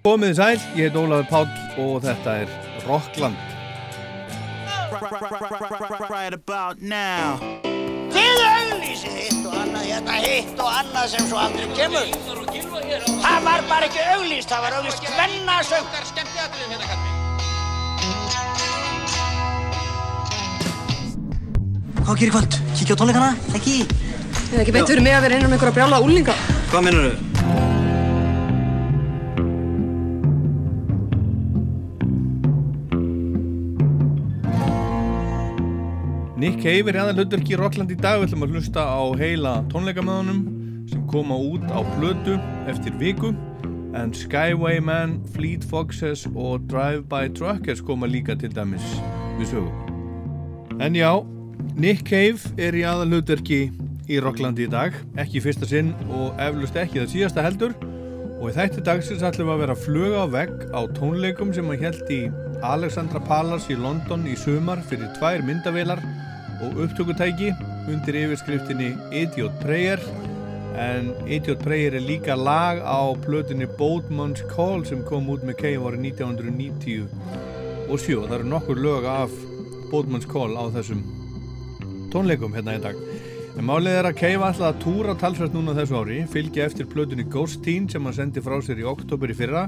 Komið sæl, ég heit Ólafur Páll og þetta er Rockland. Right about now Þið auðlýsið hitt og annað, hérna hitt og annað sem svo aldrei kemur. Það var bara ekki auðlýst, það var auðlýst hvennasöng. Hvað gerir kvöld? Kíkja á tónleikana? Ekki? Það er ekki beint fyrir mig að vera innan með einhverja brjála úlinga. Hvað minnur þau? Cave er aðal hlutverki í Rockland í dag. Við ætlum að hlusta á heila tónleikamöðunum sem koma út á plötu eftir viku. En Skywayman, Fleet Foxes og Drive-By Truckers koma líka til dæmis við sögum. En já, Nick Cave er í aðal hlutverki í Rocklandi í dag. Ekki fyrsta sinn og eflust ekki það síðasta heldur. Og í þætti dagsins ætlum við að vera að fluga á vegg á tónleikum sem að held í Alexandra Palace í London í sumar fyrir tvær myndavélar og upptökutæki undir yfirskriftinni Idiot Prayer. En Idiot Prayer er líka lag á plötunni Boatman's Call sem kom út með Cave árið 1990 og sjó, það eru nokkur lög af Boatman's Call á þessum tónleikum hérna í dag. En málið er að Cave alltaf að túra talsvært núna þessu ári, fylgja eftir plötunni Ghost Teen sem hann sendi frá sér í oktober í fyrra.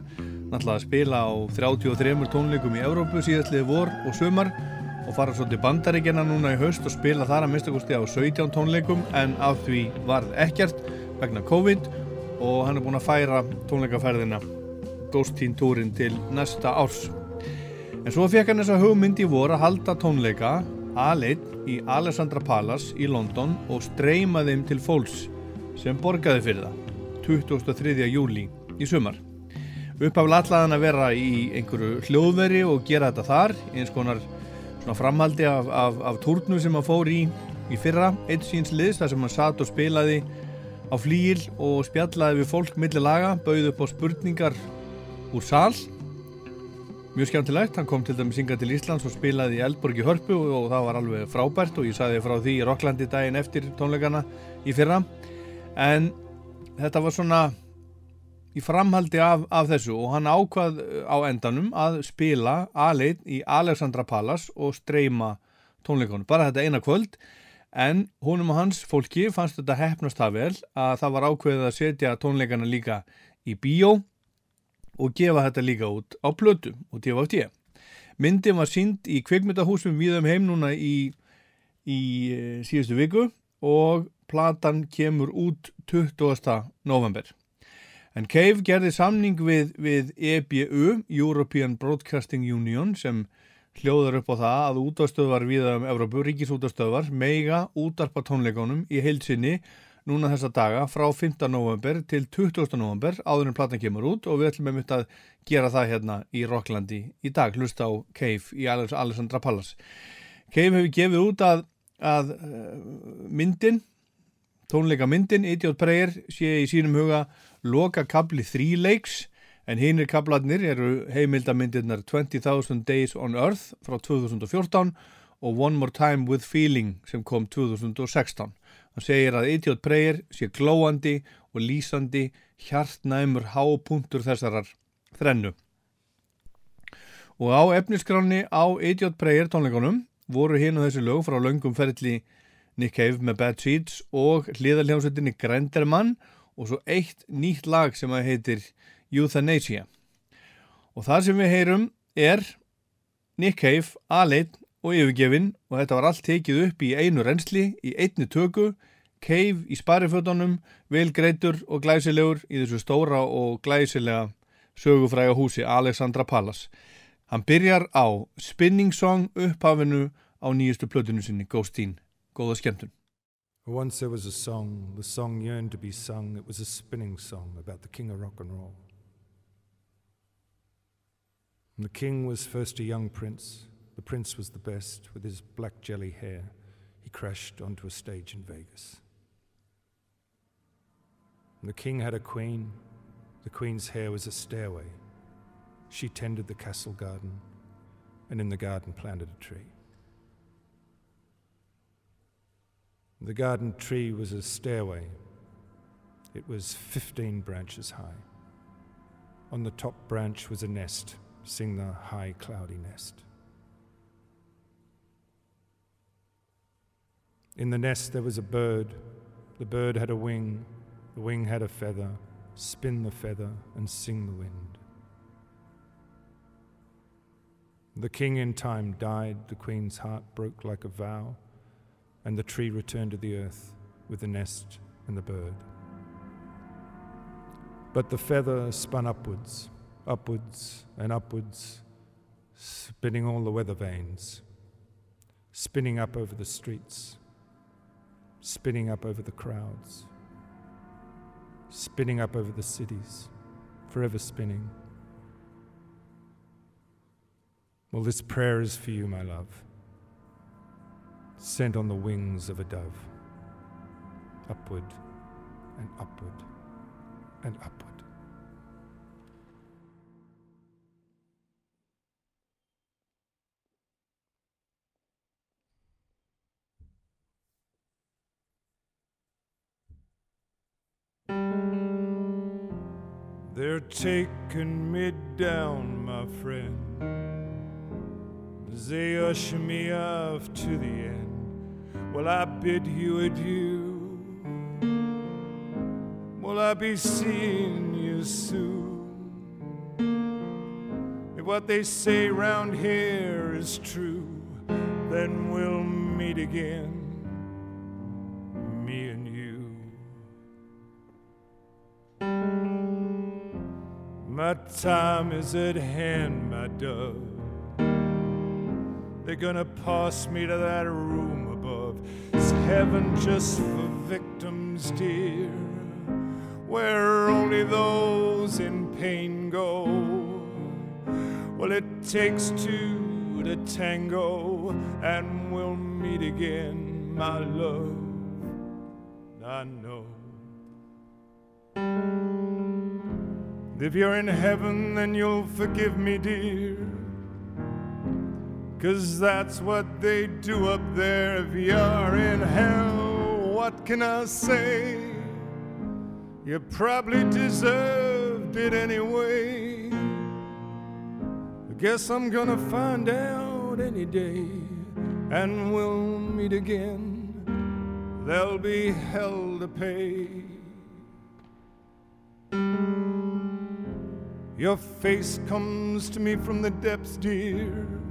Náttúrulega að spila á 33 tónleikum í Evrópu síðastliði vor og sumar og fara svo til bandaríkjana núna í haust og spila þar að mistakosti á 17 tónleikum en af því varð ekkert vegna COVID og hann er búin að færa tónleikaferðina Ghost Teen túrin til næsta árs. En svo fekk hann þessa hugmynd í vor að halda tónleika aðleitt í Alessandra Palace í London og streyma þeim til fólks sem borgaði fyrir það 23. júli í sumar. Uppaflega allaðan að vera í einhverju hljóðveri og gera þetta þar, eins konar svona framhaldi af, af, af turnum sem hann fór í í fyrra, eitt síns liðs þar sem hann satt og spilaði á flýil og spjallaði við fólk millir laga, bauði upp á spurningar úr sál mjög skemmtilegt, hann kom til dæmis synga til Íslands og spilaði í Eldborgi Hörpu og, og það var alveg frábært og ég saði frá því í Rocklandi daginn eftir tónleikana í fyrra. En þetta var svona í framhaldi af, af þessu og hann ákvað á endanum að spila aðleit í Alexandra Palace og streyma tónleikonum, bara þetta eina kvöld en húnum og hans fólki fannst þetta hefnast það vel að það var ákveðið að setja tónleikana líka í bíó og gefa þetta líka út á plötu og DVD. Myndin var sínd í kvikmyndahúsum viðum heim núna í, í eh, síðustu viku og platan kemur út 20. november. En Cave gerði samning við, við EBU, European Broadcasting Union, sem hljóðar upp á það að útastöðvar viða um Evrópu, ríkisútastöðvar, meiga útarpa tónleikonum í heilsinni núna þessa daga frá 5. november til 20. november áður en platan kemur út og við ætlum með mitt að gera það hérna í Rocklandi í dag, hlusta á Cave í Alessandra Palace. Cave hefur gefið út að, að myndin, tónleika myndin, Idiot Prayer, sé í sínum huga loka kabli þríleiks en hinnir kablarnir eru heimildamindirnar 20,000 Days on Earth frá 2014 og One More Time with Feeling sem kom 2016. Hann segir að Idiot Prayer sé glóandi og lýsandi hjartnæmur hápunktur þessarar þrennu. Og á efniskráni á Idiot Prayer tónleikonum voru hinn og þessi lög frá löngum ferli Nick Cave með Bad Seeds og hliðaljónsettinni Grenderman og svo eitt nýtt lag sem að heitir Euthanasia. Og það sem við heyrum er Nick Cave, aðleitt og yfirgefin og þetta var allt tekið upp í einu reynsli, í einni tökku, Cave í sparifötunum, vel greitur og glæsilegur í þessu stóra og glæsilega sögufræga húsi Alexandra Palace. Hann byrjar á Spinning Song upphafinu á nýjustu plötunu sinni, Ghost Teen. Góða skemmtun. Once there was a song, the song yearned to be sung. It was a spinning song about the king of rock and roll. And the king was first a young prince. The prince was the best, with his black jelly hair. He crashed onto a stage in Vegas. And the king had a queen. The queen's hair was a stairway. She tended the castle garden, and in the garden planted a tree. The garden tree was a stairway. It was 15 branches high. On the top branch was a nest. Sing the high, cloudy nest. In the nest there was a bird. The bird had a wing. The wing had a feather. Spin the feather and sing the wind. The king in time died. The queen's heart broke like a vow. And the tree returned to the earth with the nest and the bird. But the feather spun upwards, upwards and upwards, spinning all the weather vanes, spinning up over the streets, spinning up over the crowds, spinning up over the cities, forever spinning. Well, this prayer is for you, my love, sent on the wings of a dove, upward and upward and upward. They're taking me down, my friend. They usher me off to the end. Well, I bid you adieu. Will I be seeing you soon? If what they say round here is true, then we'll meet again, me and you. My time is at hand, my dove. They're gonna pass me to that room above. It's heaven just for victims, dear where only those in pain go. Well, it takes two to tango, and we'll meet again, my love. I know. If you're in heaven, then you'll forgive me, dear. Cause that's what they do up there. If you're in hell, what can I say? You probably deserved it anyway. I guess I'm gonna find out any day, and we'll meet again. There'll be hell to pay. Your face comes to me from the depths, dear.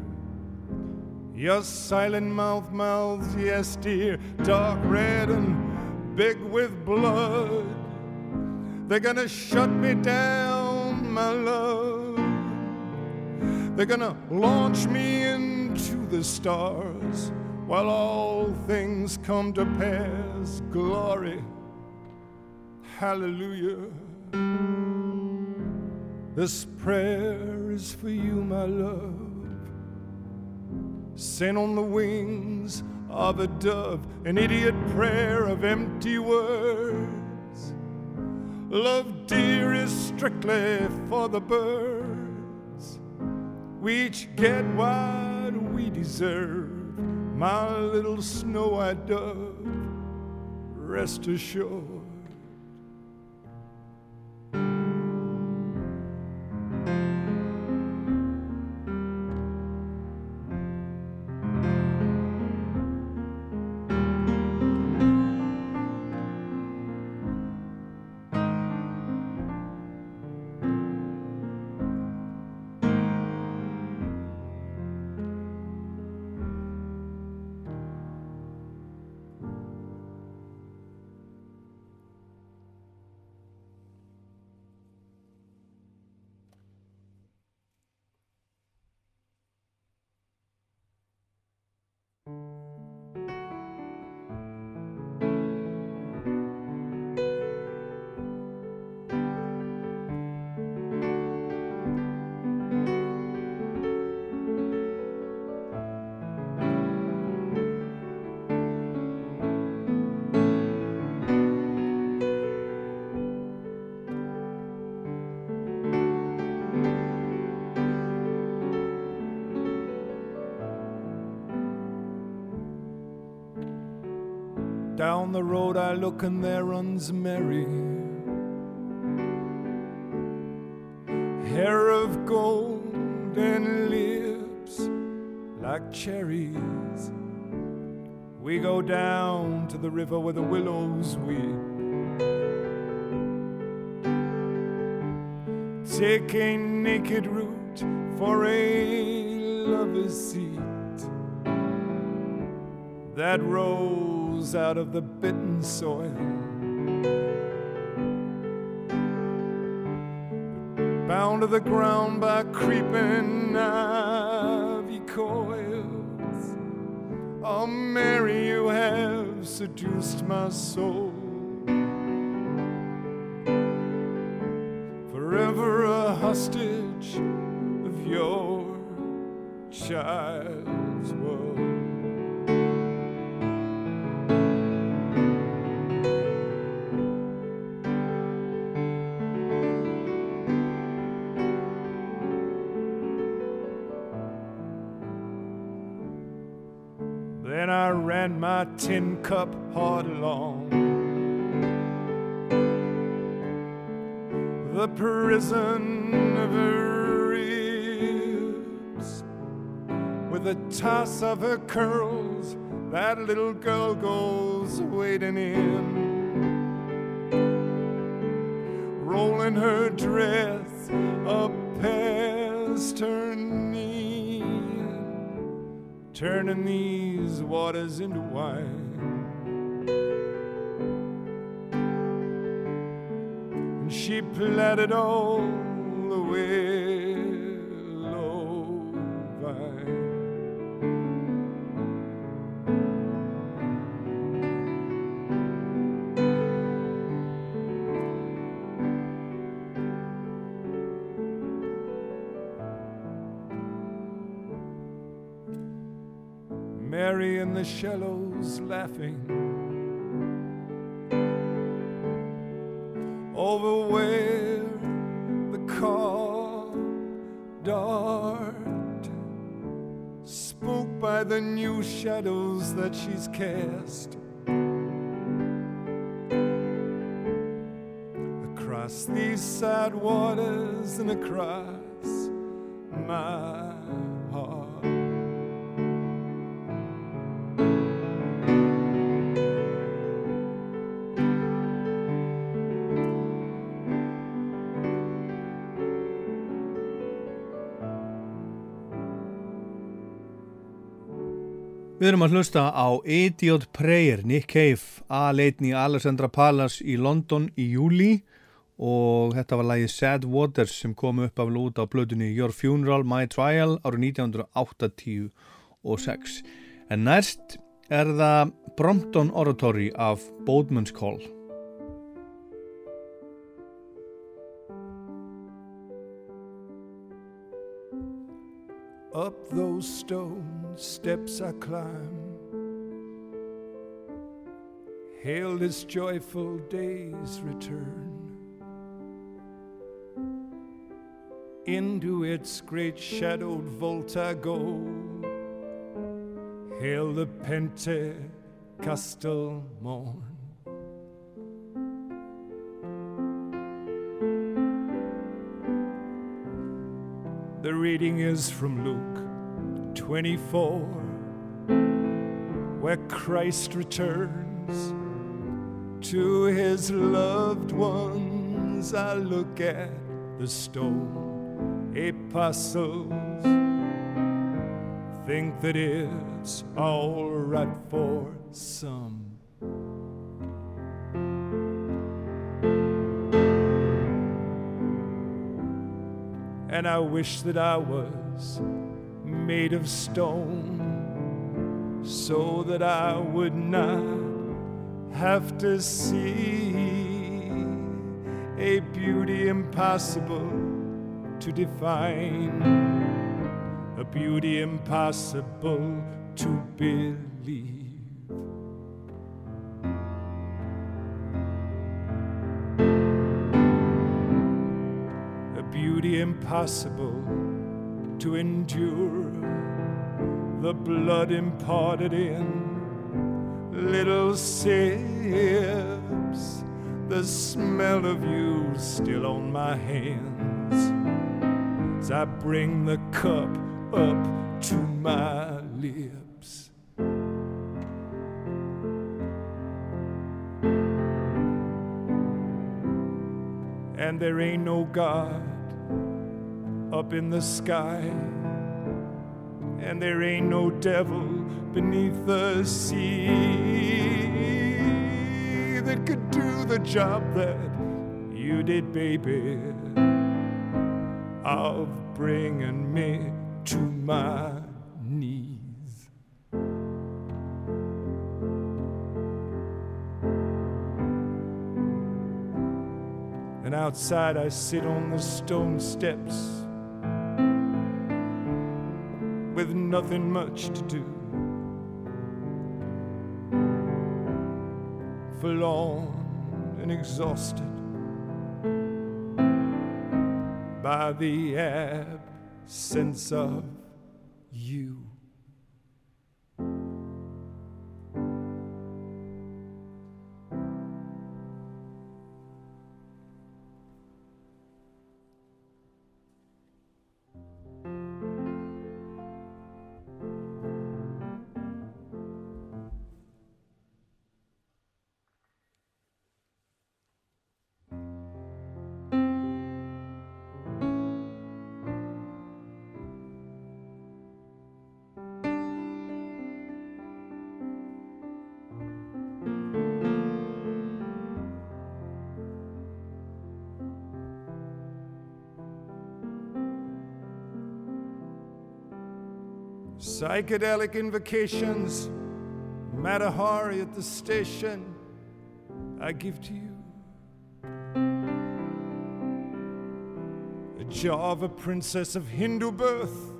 Your silent mouth mouths, yes, dear, dark red and big with blood. They're gonna shut me down, my love. They're gonna launch me into the stars while all things come to pass. Glory, hallelujah. This prayer is for you, my love. Sent on the wings of a dove, an idiot prayer of empty words. Love, dear, is strictly for the birds. We each get what we deserve. My little snow white dove, rest assured. The road I look and there runs Mary. hair of gold and lips like cherries. We go down to the river where the willows weep. Take a naked root for a lover's seat that rose out of the bitten soil. Bound to the ground by creeping ivy coils. Oh, Mary, you have seduced my soul. Forever a hostage of your child's world. My tin cup hard along the prison of her ribs. With a toss of her curls, that little girl goes wading in. Rolling her dress up past her turning these waters into wine. And she platted all the laughing. Over where the car dart spooked by the new shadows that she's cast across these sad waters and across my Við erum að hlusta á Idiot Prayer, Nick Cave, aðleitn í Alexandra Palace í London í júli og þetta var lagið Sad Waters sem kom upp af lút á blöðunni Your Funeral, My Trial árið 1986. En næst er það Brompton Oratory af Boatman's Call. Up those stone steps I climb. Hail this joyful day's return. Into its great shadowed vault I go. Hail the Pentecostal morn. Reading is from Luke 24, where Christ returns to his loved ones. I look at the stone apostles, think that it's all right for some. And I wish that I was made of stone so that I would not have to see a beauty impossible to define, a beauty impossible to believe. Impossible to endure, the blood imparted in little sips, the smell of you still on my hands. as I bring the cup up to my lips. And there ain't no God up in the sky, and there ain't no devil beneath the sea that could do the job that you did, baby, of bringing me to my knees. And outside I sit on the stone steps nothing much to do. Forlorn and exhausted by the absence of you. Psychedelic invocations, Mata Hari at the station, I give to you. A Java princess of Hindu birth,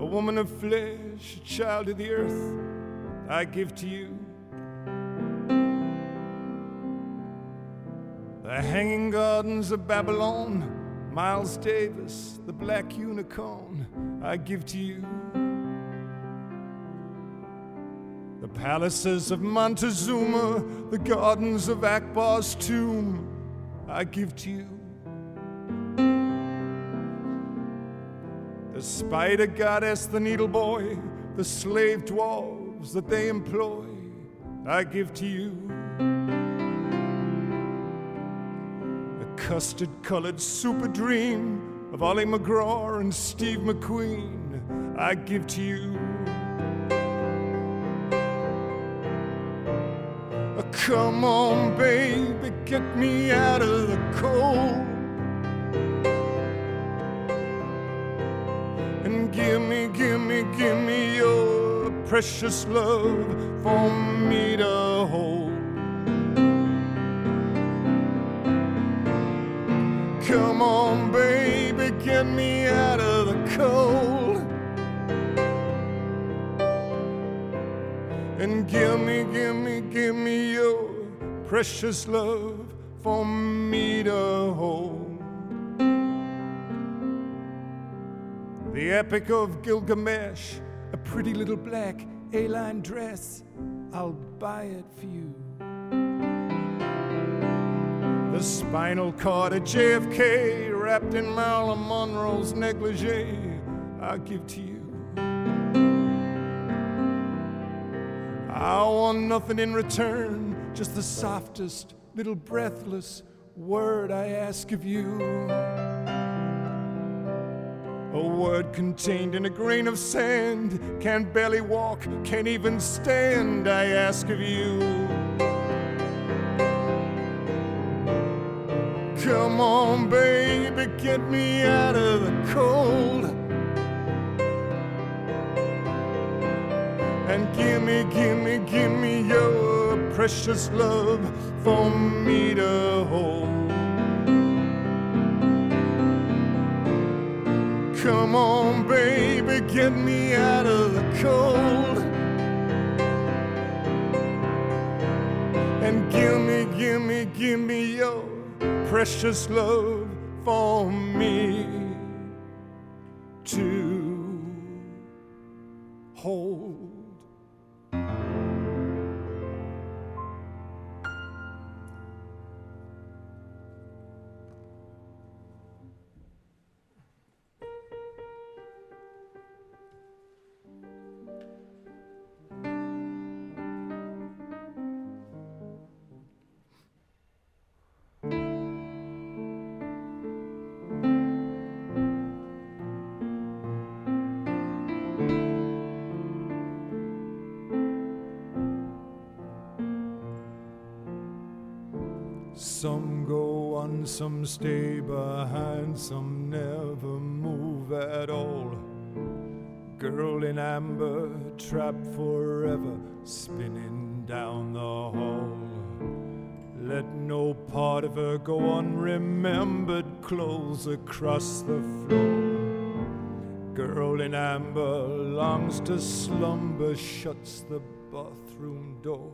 a woman of flesh, a child of the earth, I give to you. The Hanging Gardens of Babylon, Miles Davis, the Black Unicorn, I give to you. The palaces of Montezuma, the gardens of Akbar's tomb, I give to you. The spider goddess, the needle boy, the slave dwarves that they employ, I give to you. The custard colored super dream of Ali MacGraw and Steve McQueen, I give to you. Come on, baby, get me out of the cold. And give me, give me, give me your precious love for me to hold. Come on, baby, get me out of the cold. Precious love for me to hold. The Epic of Gilgamesh, a pretty little black A-line dress, I'll buy it for you. The spinal cord of JFK wrapped in Marilyn Monroe's negligee, I'll give to you. I want nothing in return, just the softest little breathless word I ask of you. A word contained in a grain of sand, can't barely walk, can't even stand, I ask of you. Come on, baby, get me out of the cold. And give me, give me, give me your precious love for me to hold. Come on, baby, get me out of the cold. And give me, give me, give me your precious love for me to hold. Some go on, some stay behind, some never move at all. Girl in amber, trapped forever, spinning down the hall. Let no part of her go unremembered, clothes across the floor. Girl in amber longs to slumber, shuts the bathroom door.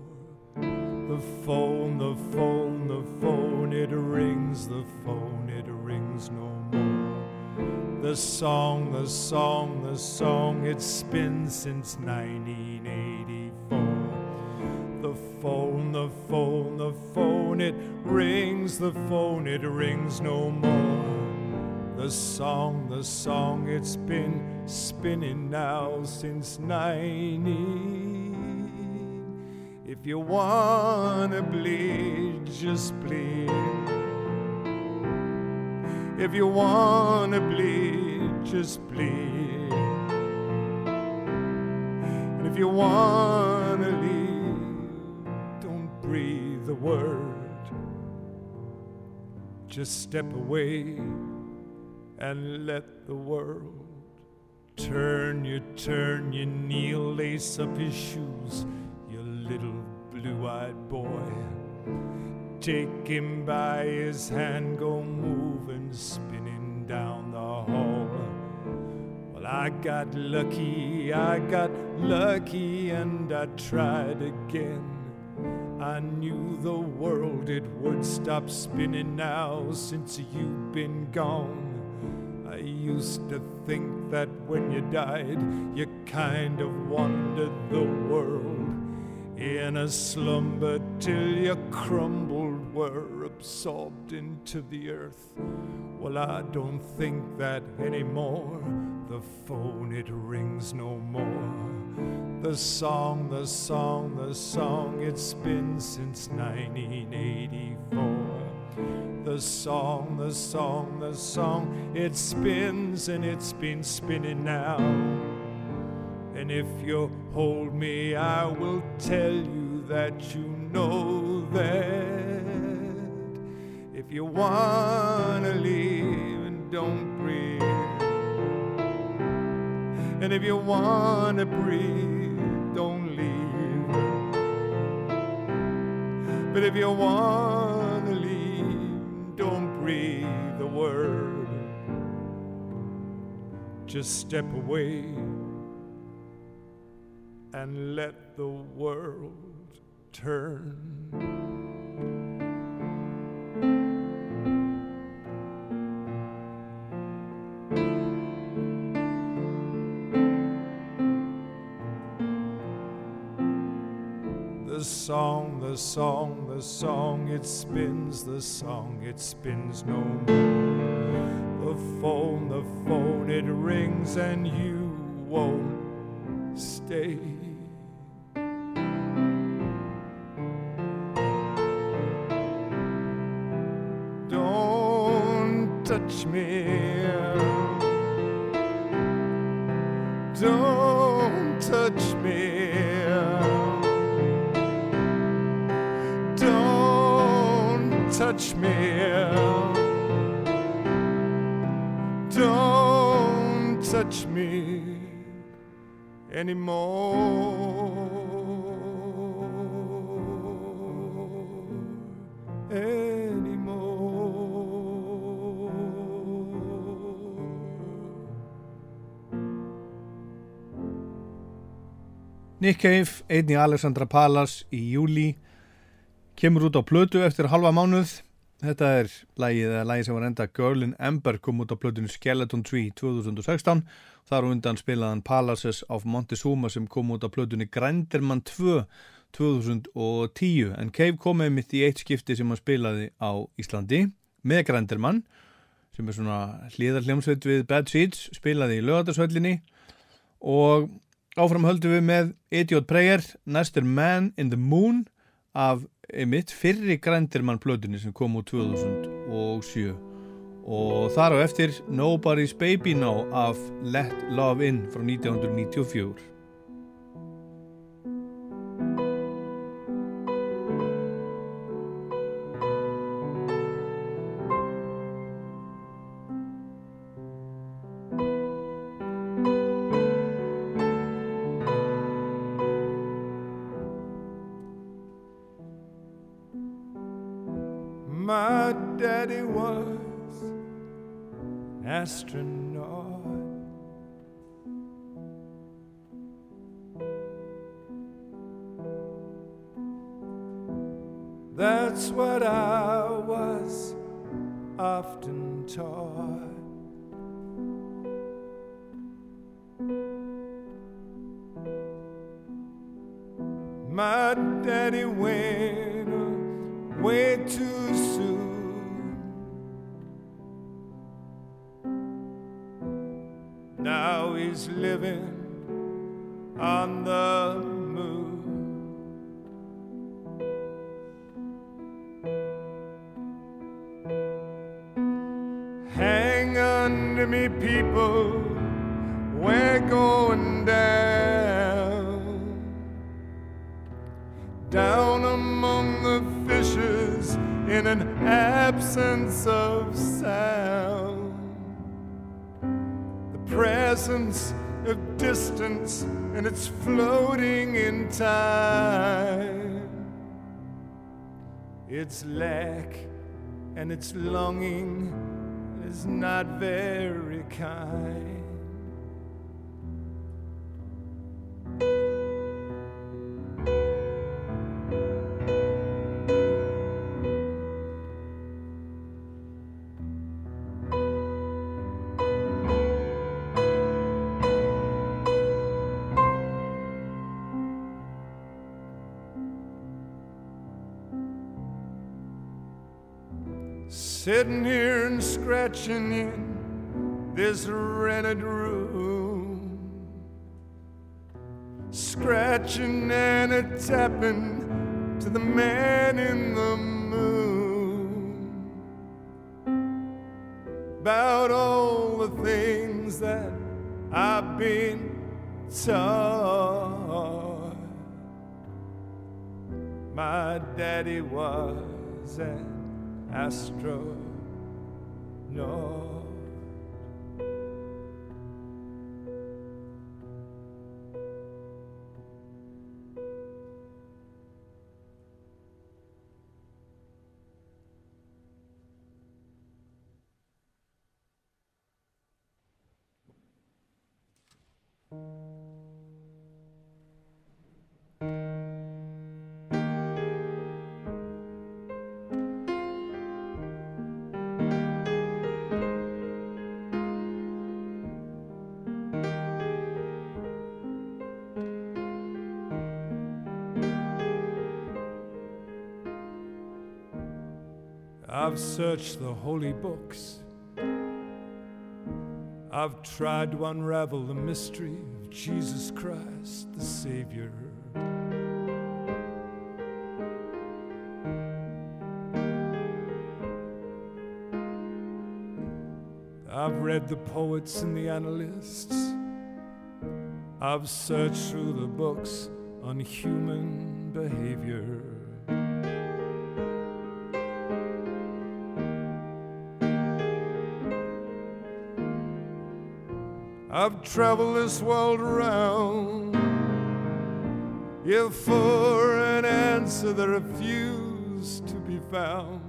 The phone, the phone, the phone, it rings, the phone, it rings no more. The song, the song, the song, it spins since 1984. The phone, the phone, the phone, it rings, the phone, it rings no more. The song, the song, it's been spinning now since 90. If you wanna bleed, just bleed. If you wanna bleed, just bleed. And if you wanna leave, don't breathe a word. Just step away and let the world turn. You turn, you kneel, lace up his shoes little blue eyed boy. Take him by his hand, go moving, spinning down the hall. Well, I got lucky, I got lucky, and I tried again. I knew the world it would stop spinning now since you've been gone. I used to think that when you died, you kind of wandered the world in a slumber till you crumbled, were absorbed into the earth. Well, I don't think that anymore. The phone, it rings no more. The song, the song, the song, it's been since 1984. The song, the song, the song, it spins and it's been spinning now. And if you hold me, I will tell you that you know that if you wanna leave and don't breathe, and if you wanna breathe, don't leave. But if you wanna leave, don't breathe the word. Just step away and let the world turn. The song, the song, the song, it spins, the song, it spins no more. The phone, the phone, it rings, and you won't stay. Touch me. Nick Cave, einni Alexandra Palas í júli kemur út á plötu eftir halva mánuð. Þetta er lægið eða lægið sem var enda Girl in Ember kom út á plötunu Skeleton Tree 2016 þar undan spilaðan Palaces of Montezuma sem kom út á plötunu Grinderman 2 2010 en Cave kom með mitt í eitt skipti sem hann spilaði á Íslandi með Grinderman sem er svona hlýðarljómsveit við Bad Seeds spilaði í lögatarsvöllinni og Áfram höldum við með Idiot Prayer, næst er Man in the Moon af mitt fyrri grændirmann plötunni sem kom úr 2007 og þar á eftir Nobody's Baby Now af Let Love In frá 1994. In an absence of sound. The presence of distance and it's floating in time. Its lack and its longing is not very kind. Sitting here and scratching in this rented room, scratching and a tapping to the man in the moon about all the things that I've been taught. My daddy was an astronaut. No. I've searched the holy books. I've tried to unravel the mystery of Jesus Christ, the Savior. I've read the poets and the analysts. I've searched through the books on human behavior. I've traveled this world around. Yeah, for an answer that refused to be found.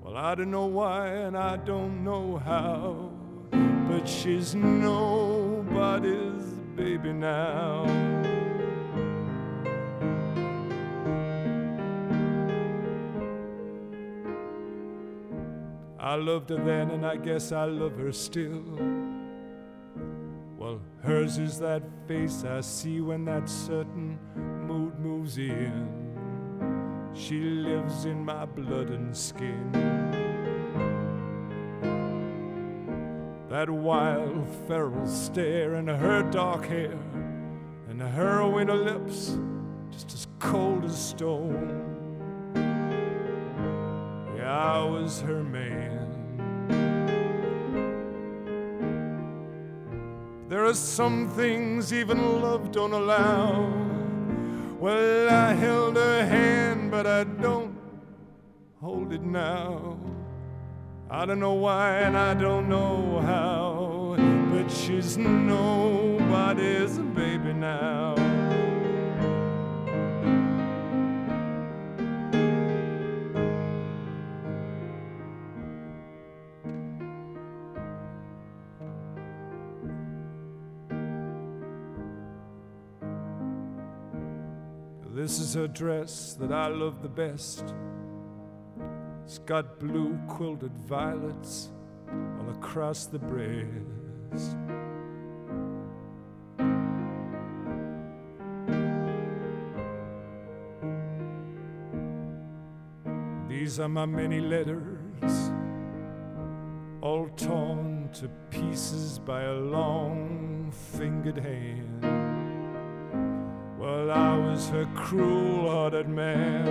Well, I don't know why and I don't know how, but she's nobody's baby now. I loved her then and I guess I love her still. Hers is that face I see when that certain mood moves in. She lives in my blood and skin. That wild, feral stare and her dark hair and her winter lips, just as cold as stone. Yeah, I was her man. There are some things even love don't allow. Well, I held her hand, but I don't hold it now. I don't know why and I don't know how, but she's nobody's baby now. This is her dress that I love the best. It's got blue quilted violets all across the breast. These are my many letters, all torn to pieces by a long fingered hand. Well, I was her cruel hearted man.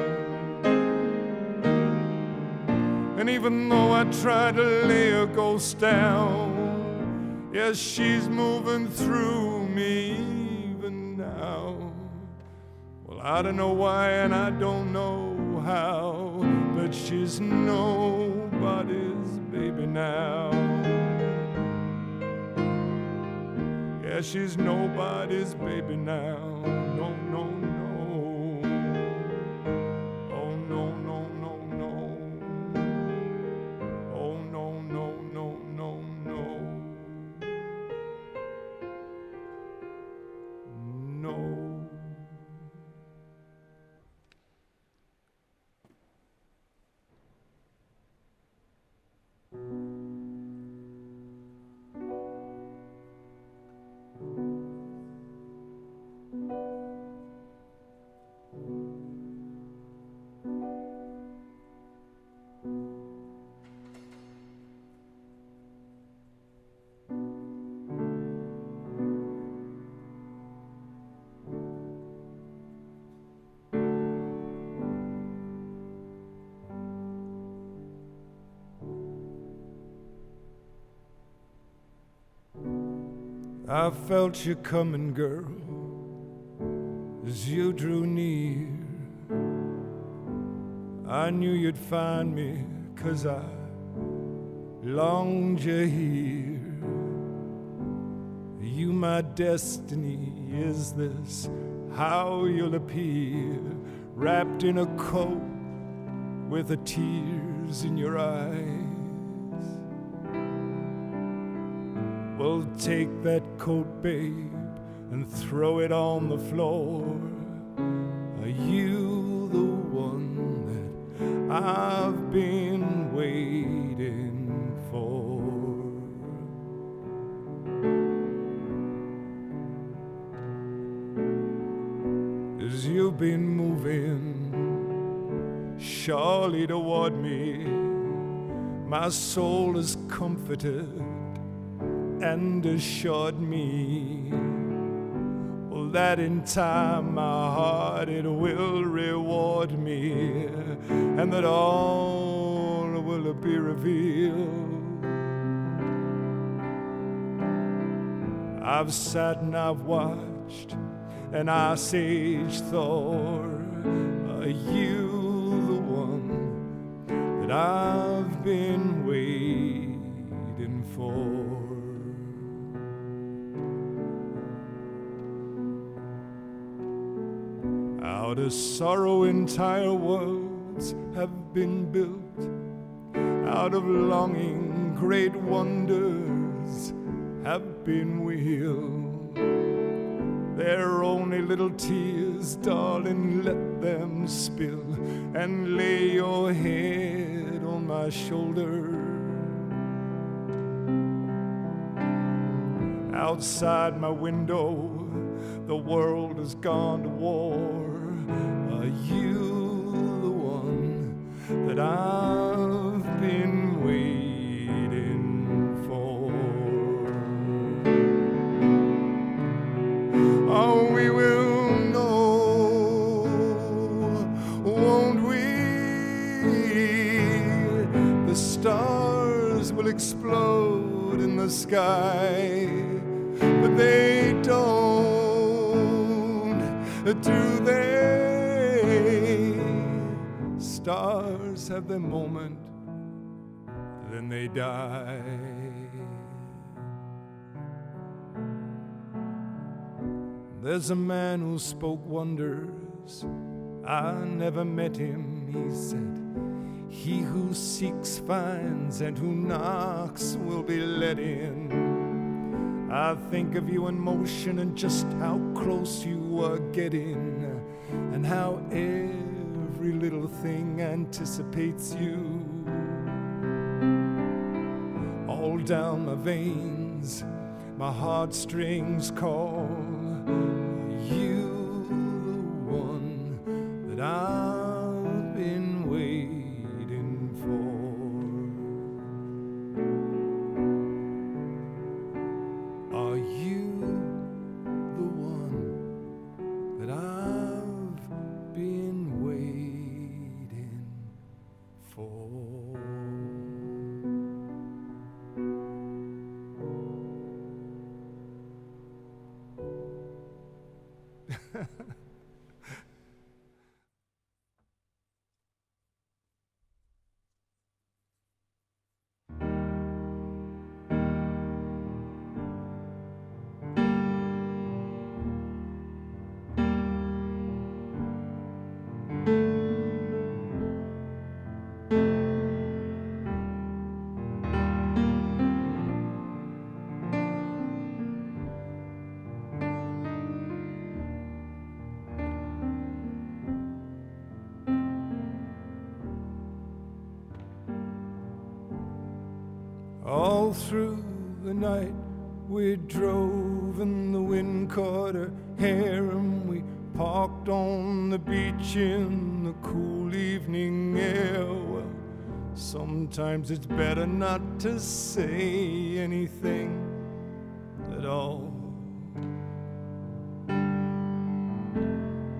And even though I tried to lay her ghost down, yes, she's moving through me even now. Well, I don't know why and I don't know how, but she's nobody's baby now. Yeah, she's nobody's baby now. No, no, I felt you coming, girl, as you drew near. I knew you'd find me, cause I longed you here. You, my destiny, is this how you'll appear? Wrapped in a coat with the tears in your eyes. Well, take that coat, babe, and throw it on the floor. Are you the one that I've been waiting for? As you've been moving surely toward me, my soul is comforted and assured me well, that in time my heart it will reward me and that all will be revealed. I've sat and I've watched and ice-age thaw. Are you the one that I've been waiting for? Out of sorrow, entire worlds have been built. Out of longing, great wonders have been willed. They're only little tears, darling, let them spill and lay your head on my shoulder. Outside my window, the world has gone to war. Are you the one that I've been waiting for? Oh, we will know, won't we? The stars will explode in the sky, but they don't, do they? Stars have their moment, then they die. There's a man who spoke wonders. I never met him, he said. He who seeks finds, and who knocks will be let in. I think of you in motion and just how close you are getting. and how every little thing anticipates you. All down my veins, my heartstrings call you the one that I've through the night we drove and the wind caught her hair and we parked on the beach in the cool evening air. Well, sometimes it's better not to say anything at all.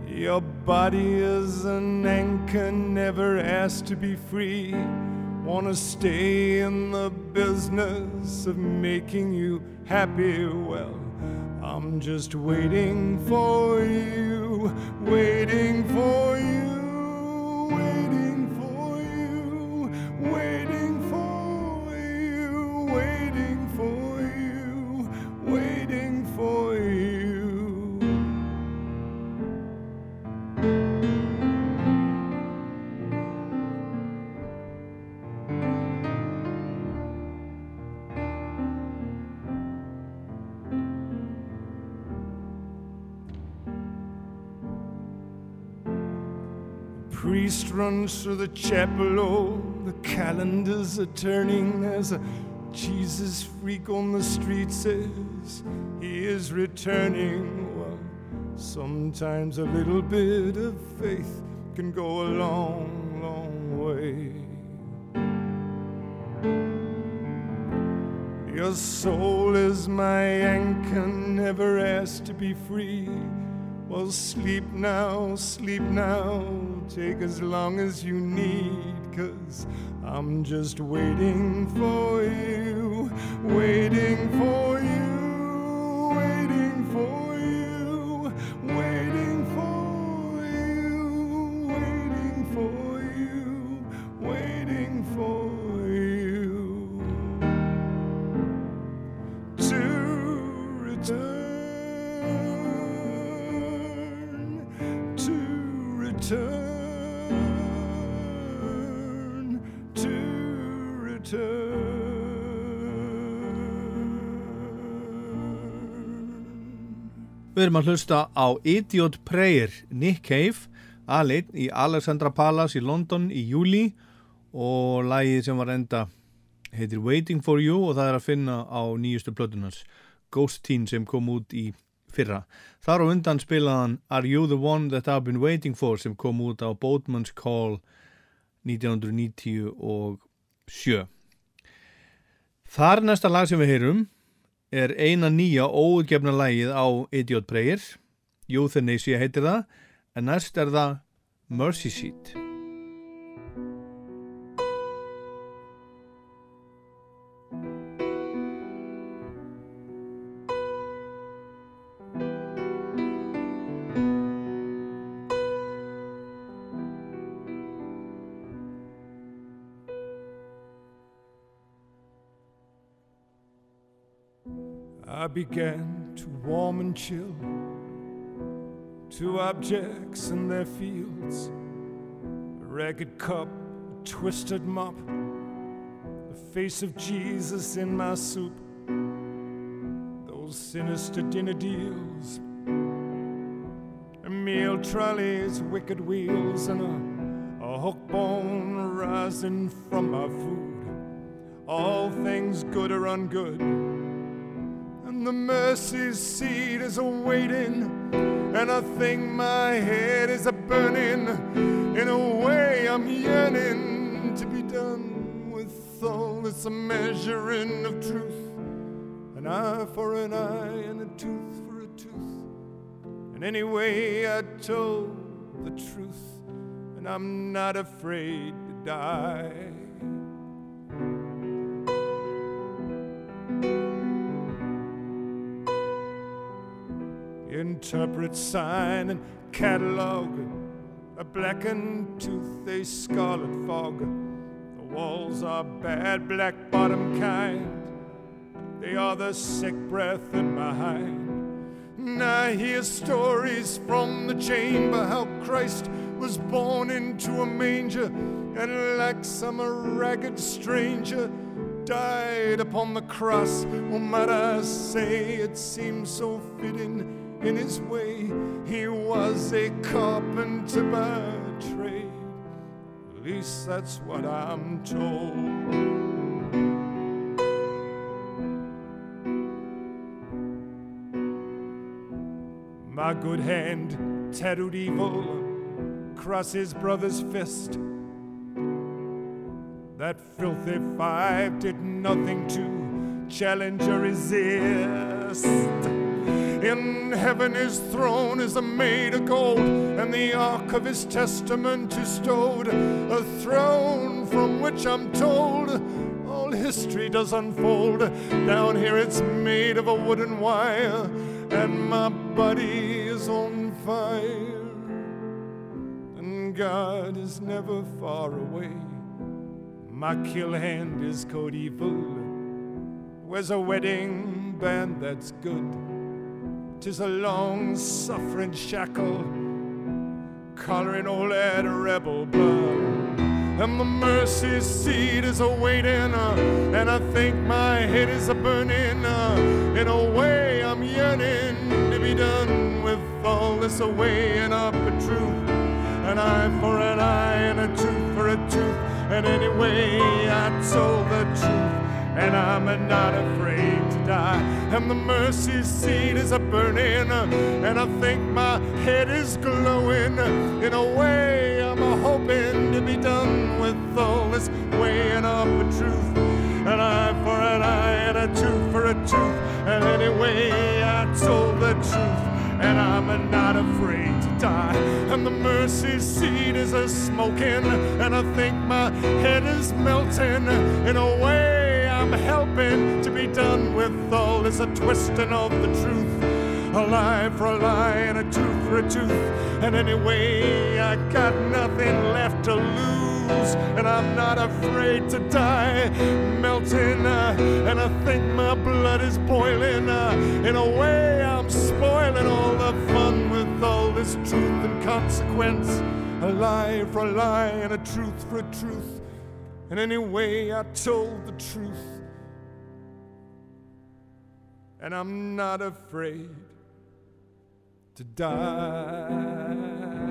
Your body is an anchor, never asked to be free. Wanna stay in the business of making you happy? Well, I'm just waiting for you, waiting for you, runs through the chapel. Oh, the calendars are turning as a Jesus freak on the street says he is returning. Well, sometimes a little bit of faith can go a long, long way. Your soul is my anchor, never asked to be free. Well, sleep now, sleep now, take as long as you need, cause I'm just waiting for you, waiting for you, Við erum að hlusta á Idiot Prayer, Nick Cave, aðleitt í Alexandra Palace í London í júli og lagið sem var enda heitir Waiting for You og það er að finna á nýjustu plötunars Ghost Teen sem kom út í fyrra. Þar á undan spilaðan Are You the One That I've Been Waiting For sem kom út á Boatman's Call 1997. Þar næsta lag sem við heyrum er eina nýja óutgefna lagið á Idiot Prayer Euthanasia heitir það. En næst er það Mercy Seat Began to warm and chill to objects in their fields a ragged cup, a twisted mop, the face of Jesus in my soup, those sinister dinner deals, a meal trolley's wicked wheels and a, a hook bone rising from my food. All things good or ungood. The mercy seat is a waiting, and I think my head is a burning. In a way, I'm yearning to be done with all this measuring of truth. An eye for an eye and a tooth for a tooth. And anyway, I told the truth, and I'm not afraid to die. Interpret sign and catalog, a blackened tooth, a scarlet fog. The walls are bad, black bottom kind. They are the sick breath in my hind. I hear stories from the chamber how Christ was born into a manger and, like some a ragged stranger, died upon the cross. Oh, might I say, it seems so fitting in his way. He was a carpenter by trade. At least that's what I'm told. My good hand tattooed evil across his brother's fist. That filthy five did nothing to challenge or resist. In heaven his throne is a made of gold, and the ark of his testament is stowed. A throne from which I'm told all history does unfold. Down here it's made of a wooden wire, and my body is on fire. And God is never far away. My kill hand is code evil. Where's a wedding band that's good? Tis a long suffering shackle, collaring all that rebel blood. And the mercy seat is a waiting, uh, and I think my head is a burning. Uh, in a way, I'm yearning to be done with all this away and up a truth. An eye for an eye and a tooth for a tooth. And anyway, I told the truth and I'm not afraid to die. And the mercy seat is a burning, and I think my head is glowing. In a way, I'm hoping to be done with all this weighing up a truth. An eye for an eye and a tooth for a tooth. And anyway, I told the truth and I'm not afraid to die. And the mercy seat is a smoking, and I think my head is melting in a way. To be done with all this a twisting of the truth. A lie for a lie and a tooth for a tooth. And anyway, I got nothing left to lose. And I'm not afraid to die. Melting, uh, and I think my blood is boiling. Uh, in a way, I'm spoiling all the fun with all this truth and consequence. A lie for a lie and a truth for a truth. And anyway, I told the truth. And I'm not afraid to die.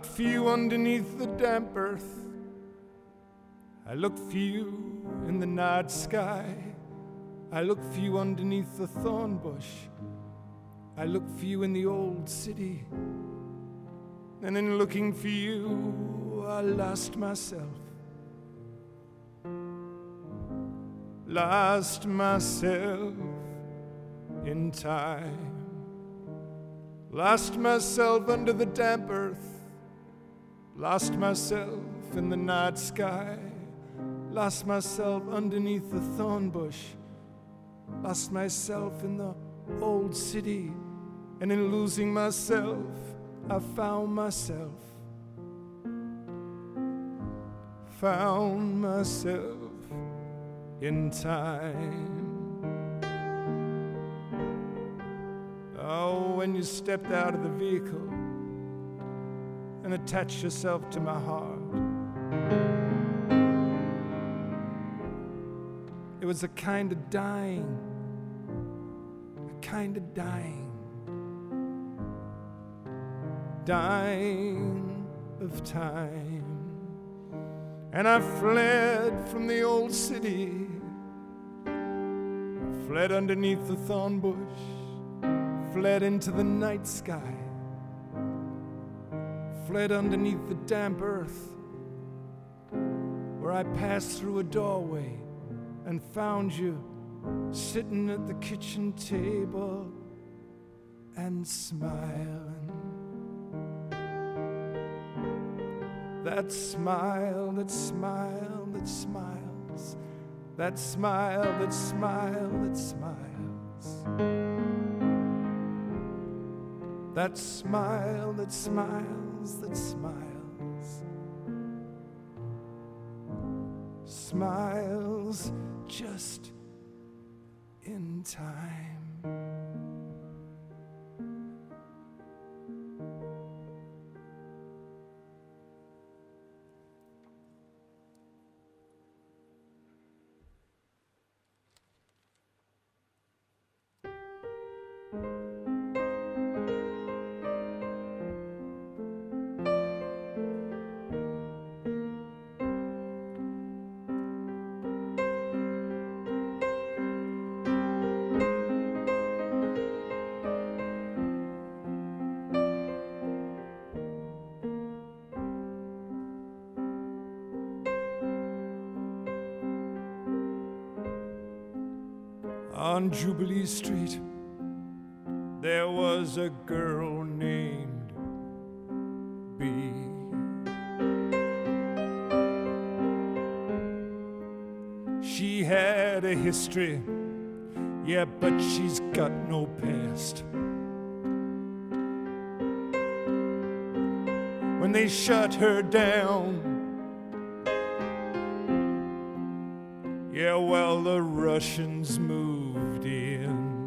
I looked for you underneath the damp earth. I look for you in the night sky. I look for you underneath the thorn bush. I look for you in the old city. And in looking for you, I lost myself. Lost myself in time. Lost myself under the damp earth. Lost myself in the night sky. Lost myself underneath the thorn bush. Lost myself in the old city. And in losing myself, I found myself. Found myself in time. Oh, when you stepped out of the vehicle and attached yourself to my heart. It was a kind of dying, a kind of dying, dying of time. And I fled from the old city, fled underneath the thorn bush, fled into the night sky, fled underneath the damp earth, where I passed through a doorway and found you sitting at the kitchen table and smiling. That smile, that smile, that smiles. That smile, that smile, that smiles. That smile, that smiles, that smiles. Smiles just in time. On Jubilee Street, there was a girl named Bee. She had a history, yeah, but she's got no past. When they shut her down, Yeah, well, the Russians moved in.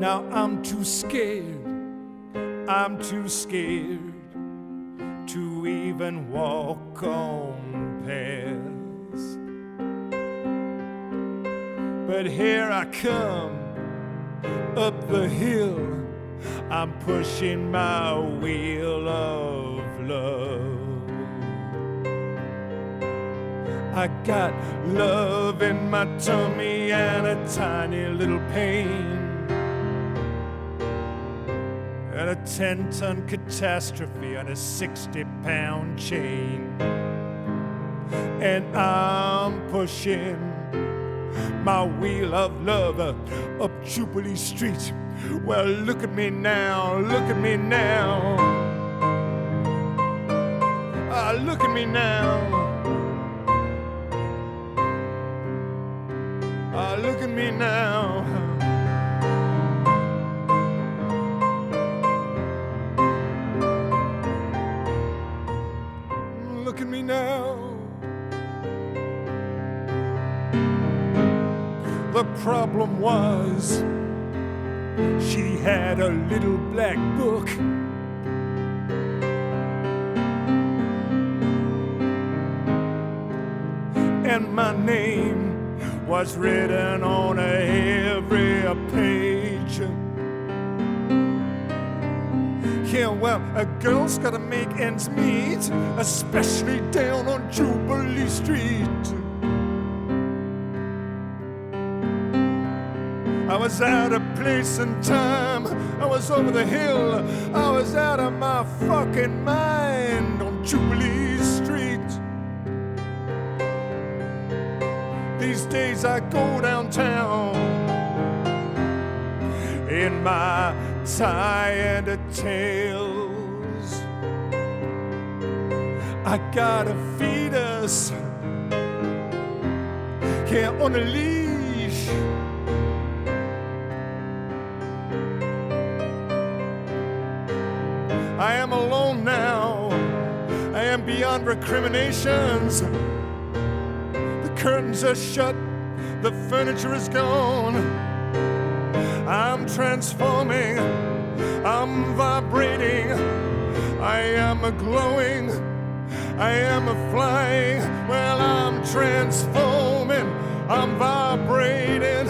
Now I'm too scared, I'm too scared to even walk on past. But here I come up the hill, I'm pushing my wheel of love. I got love in my tummy and a tiny little pain. And a 10 ton catastrophe on a 60 pound chain. And I'm pushing my wheel of love up Jubilee Street. Well, look at me now, look at me now. Ah, look at me now. Now. Look at me now. The problem was she had a little black book. Was written on every page. Yeah, well, a girl's gotta make ends meet, especially down on Jubilee Street. I was out of place and time. I was over the hill. I was out of my fucking mind on Jubilee Days I go downtown in my tie and a tails. I got a fetus here on a leash. I am alone now. I am beyond recriminations. Curtains are shut. The furniture is gone. I'm transforming. I'm vibrating. I am a glowing. I am a flying. Well, I'm transforming. I'm vibrating.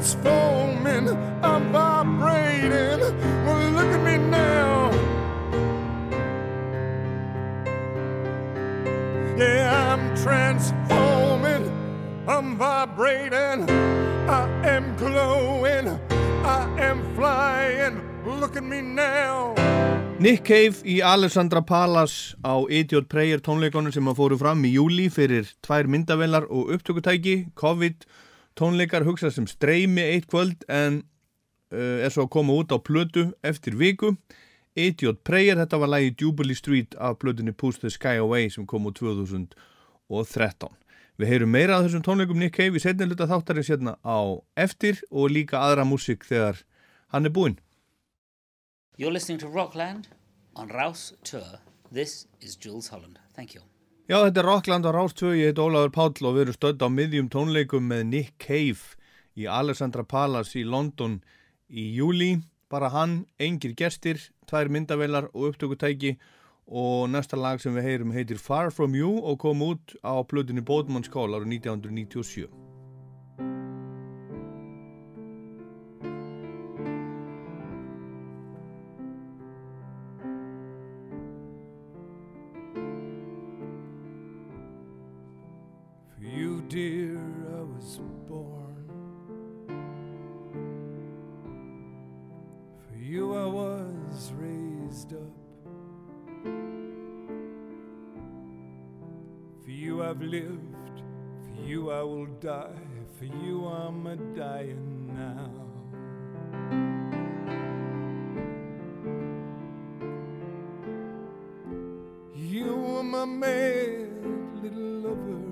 I'm transforming, I'm vibrating. Well, look at me now. Yeah, I'm transforming, I'm vibrating. I am glowing, I am flying. Look at me now. Nick Cave í Alessandra Palace á Idiot Prayer tónleikonum sem að fóru fram í júli fyrir tvær myndavelar og upptökutæki, COVID tónleikar hugsað sem streymi eitt kvöld en uh, er svo að koma út á plötu eftir viku Idiot Prayer, þetta var lagi Jubilee Street af plötunni Push the Sky Away sem kom úr 2013 Við heyrum meira af þessum tónleikum Nick Cave í setni hluta þáttarins hérna á eftir og líka aðra músik þegar hann er búinn You're listening to Rockland on Rouse Tour. This is Jules Holland. Thank you. Já, þetta er Rockland á Rás 2, ég heit Ólafur Páll og við erum stödd á miðjum tónleikum með Nick Cave í Alessandra Palace í London í júli. Bara hann, engir gestir, tvær myndavelar og upptökutæki og næsta lag sem við heyrum heitir Far From You og kom út á plötunni Bóðmann skál ára 1997. I've lived. For you, I will die. For you, I'm a dying now. You were my mad little lover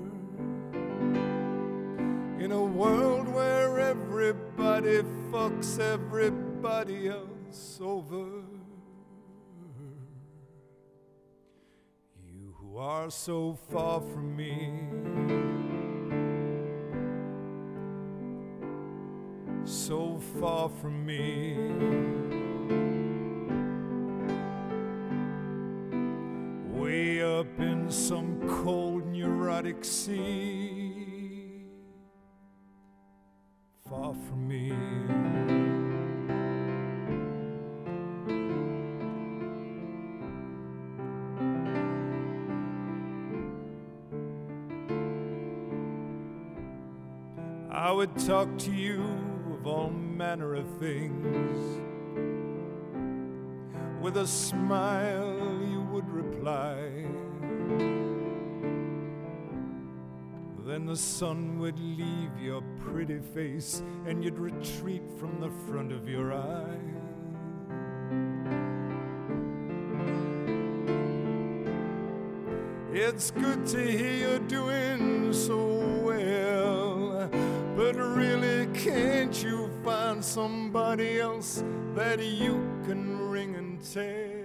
in a world where everybody fucks everybody are so far from me. So far from me. Way up in some cold neurotic sea far from me. Would talk to you of all manner of things. With a smile, you would reply. Then the sun would leave your pretty face and you'd retreat from the front of your eye. It's good to hear you're doing so really, can't you find somebody else that you can ring and tell?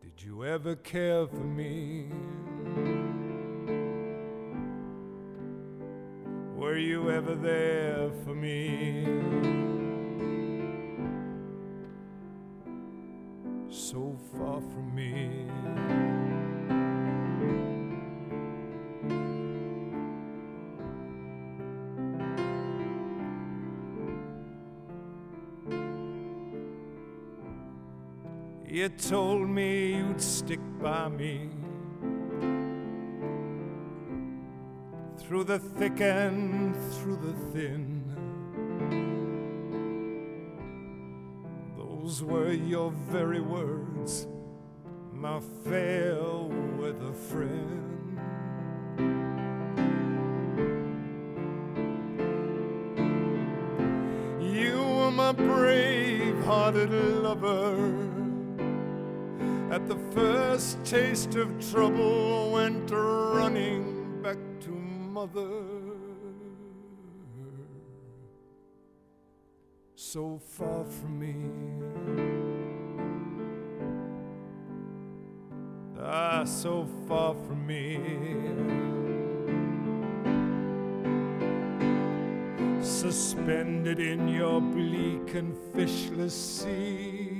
Did you ever care for me? Were you ever there for me? So far from me. You told me you'd stick by me through the thick and through the thin. Those were your very words, my fair weather friend. You were my brave hearted lover. At the first taste of trouble, went running back to mother. So far from me. Ah, so far from me. suspended in your bleak and fishless sea.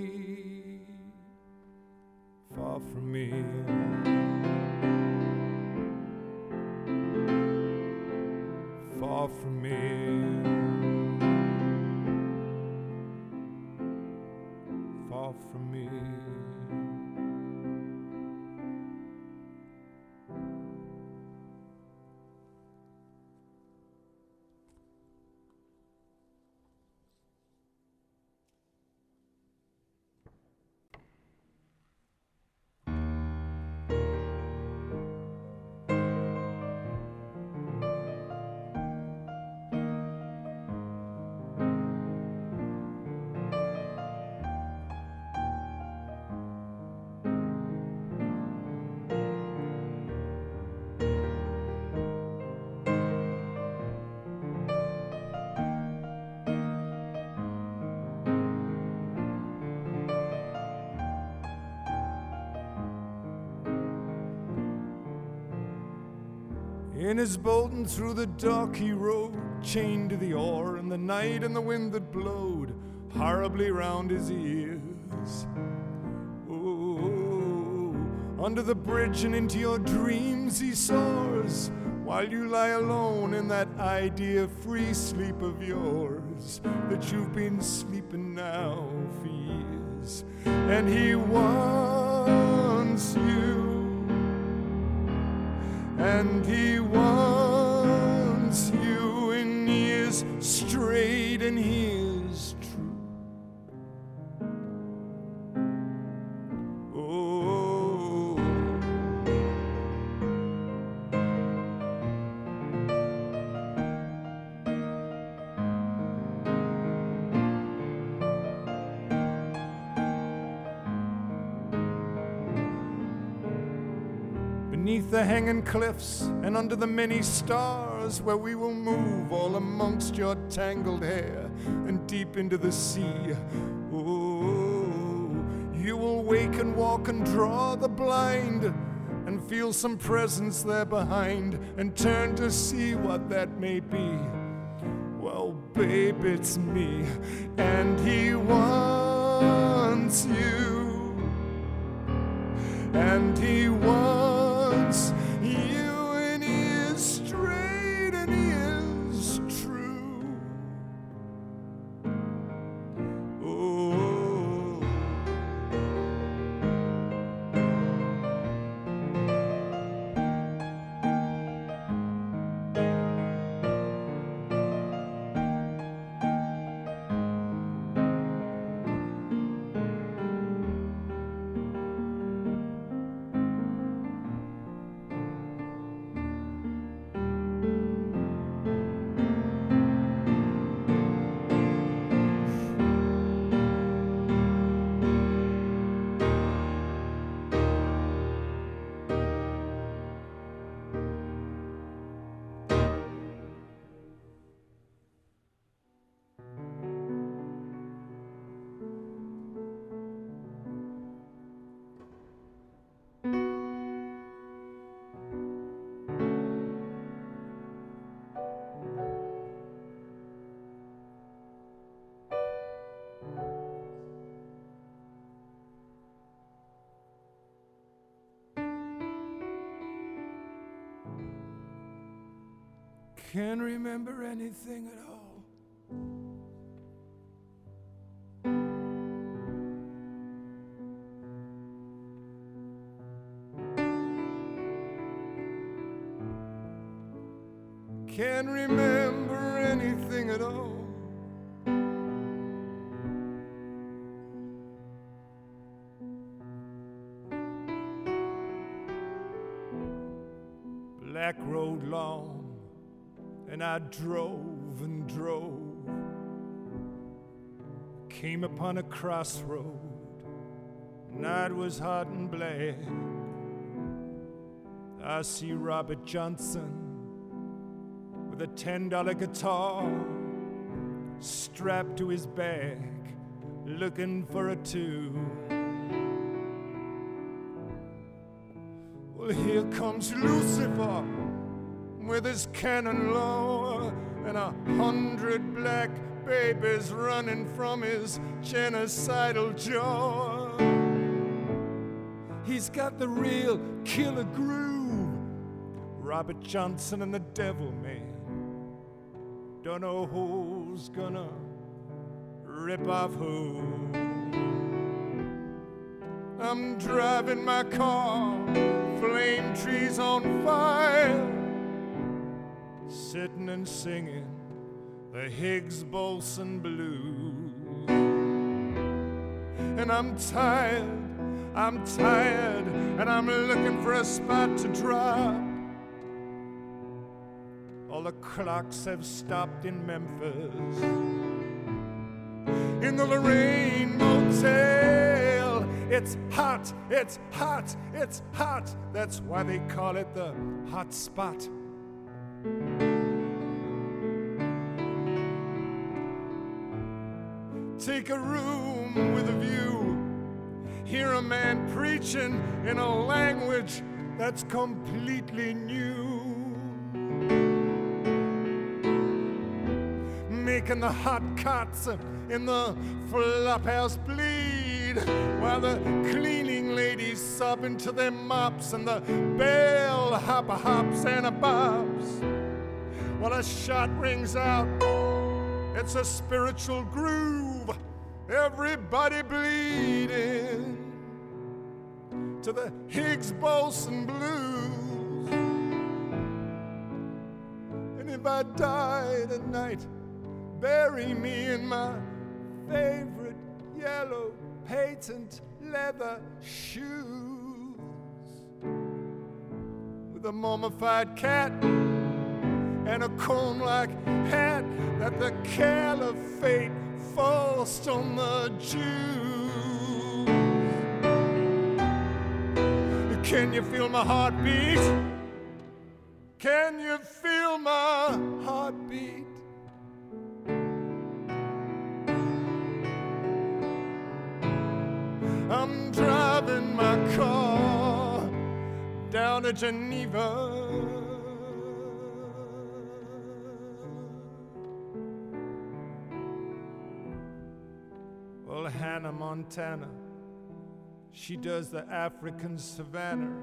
In his boat and through the dock he rode, chained to the oar, and the night and the wind that blowed horribly round his ears. Oh, under the bridge and into your dreams he soars, while you lie alone in that idea free sleep of yours that you've been sleeping now for years. And he wants you and he cliffs and under the many stars where we will move all amongst your tangled hair and deep into the sea. Oh, you will wake and walk and draw the blind and feel some presence there behind and turn to see what that may be. Well, babe, it's me, and he wants you and he wants Can't remember anything at all. Drove and drove. Came upon a crossroad, night was hot and black. I see Robert Johnson with a ten dollar guitar strapped to his back, looking for a tune. Well, here comes Lucifer with his cannon low and a hundred black babies running from his genocidal jaw. He's got the real killer groove. Robert Johnson and the Devil Man. Don't know who's gonna rip off who. I'm driving my car, flame trees on fire, and singing the Higgs Boson blues. And I'm tired, I'm tired, and I'm looking for a spot to drop. All the clocks have stopped in Memphis. In the Lorraine Motel, it's hot, it's hot, it's hot. That's why they call it the hot spot. Take a room with a view. Hear a man preaching in a language that's completely new. Making the hot cots in the flop house bleed while the cleaning ladies sob into their mops and the bell hopper hops and a bobs. While a shot rings out, it's a spiritual groove. Everybody bleeding to the Higgs boson blues. And if I die tonight, bury me in my favorite yellow patent leather shoes with a mummified cat and a cone like hat that the caliphate forced on the Jews. Can you feel my heartbeat? Can you feel my heartbeat? I'm driving my car down to Geneva. Well, Hannah Montana, she does the African savannah.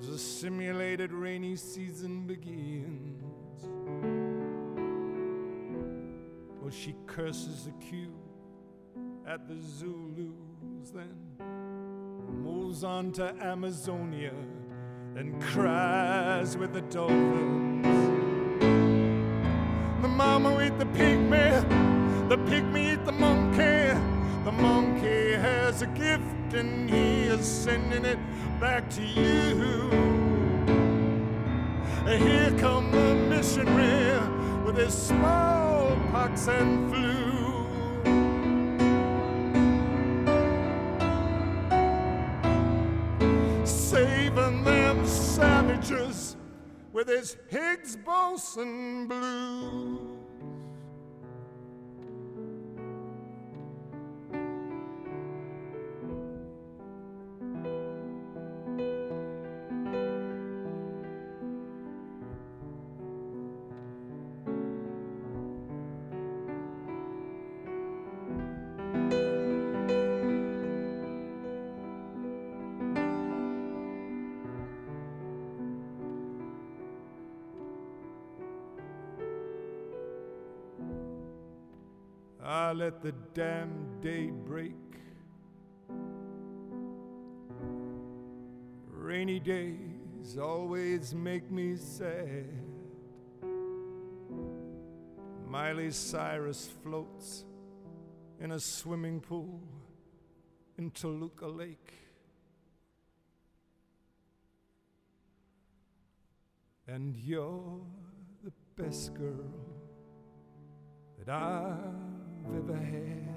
The simulated rainy season begins. Well, she curses the cue at the Zulus, then moves on to Amazonia and cries with the dolphins. The mama eat the pygmy, the pygmy eat the monkey. The monkey has a gift and he is sending it back to you. Here come the missionary with his smallpox and flu. saving them savages with his Higgs boson blues. Let the damn day break. Rainy days always make me sad. Miley Cyrus floats in a swimming pool in Toluca Lake. And you're the best girl that I've ever had.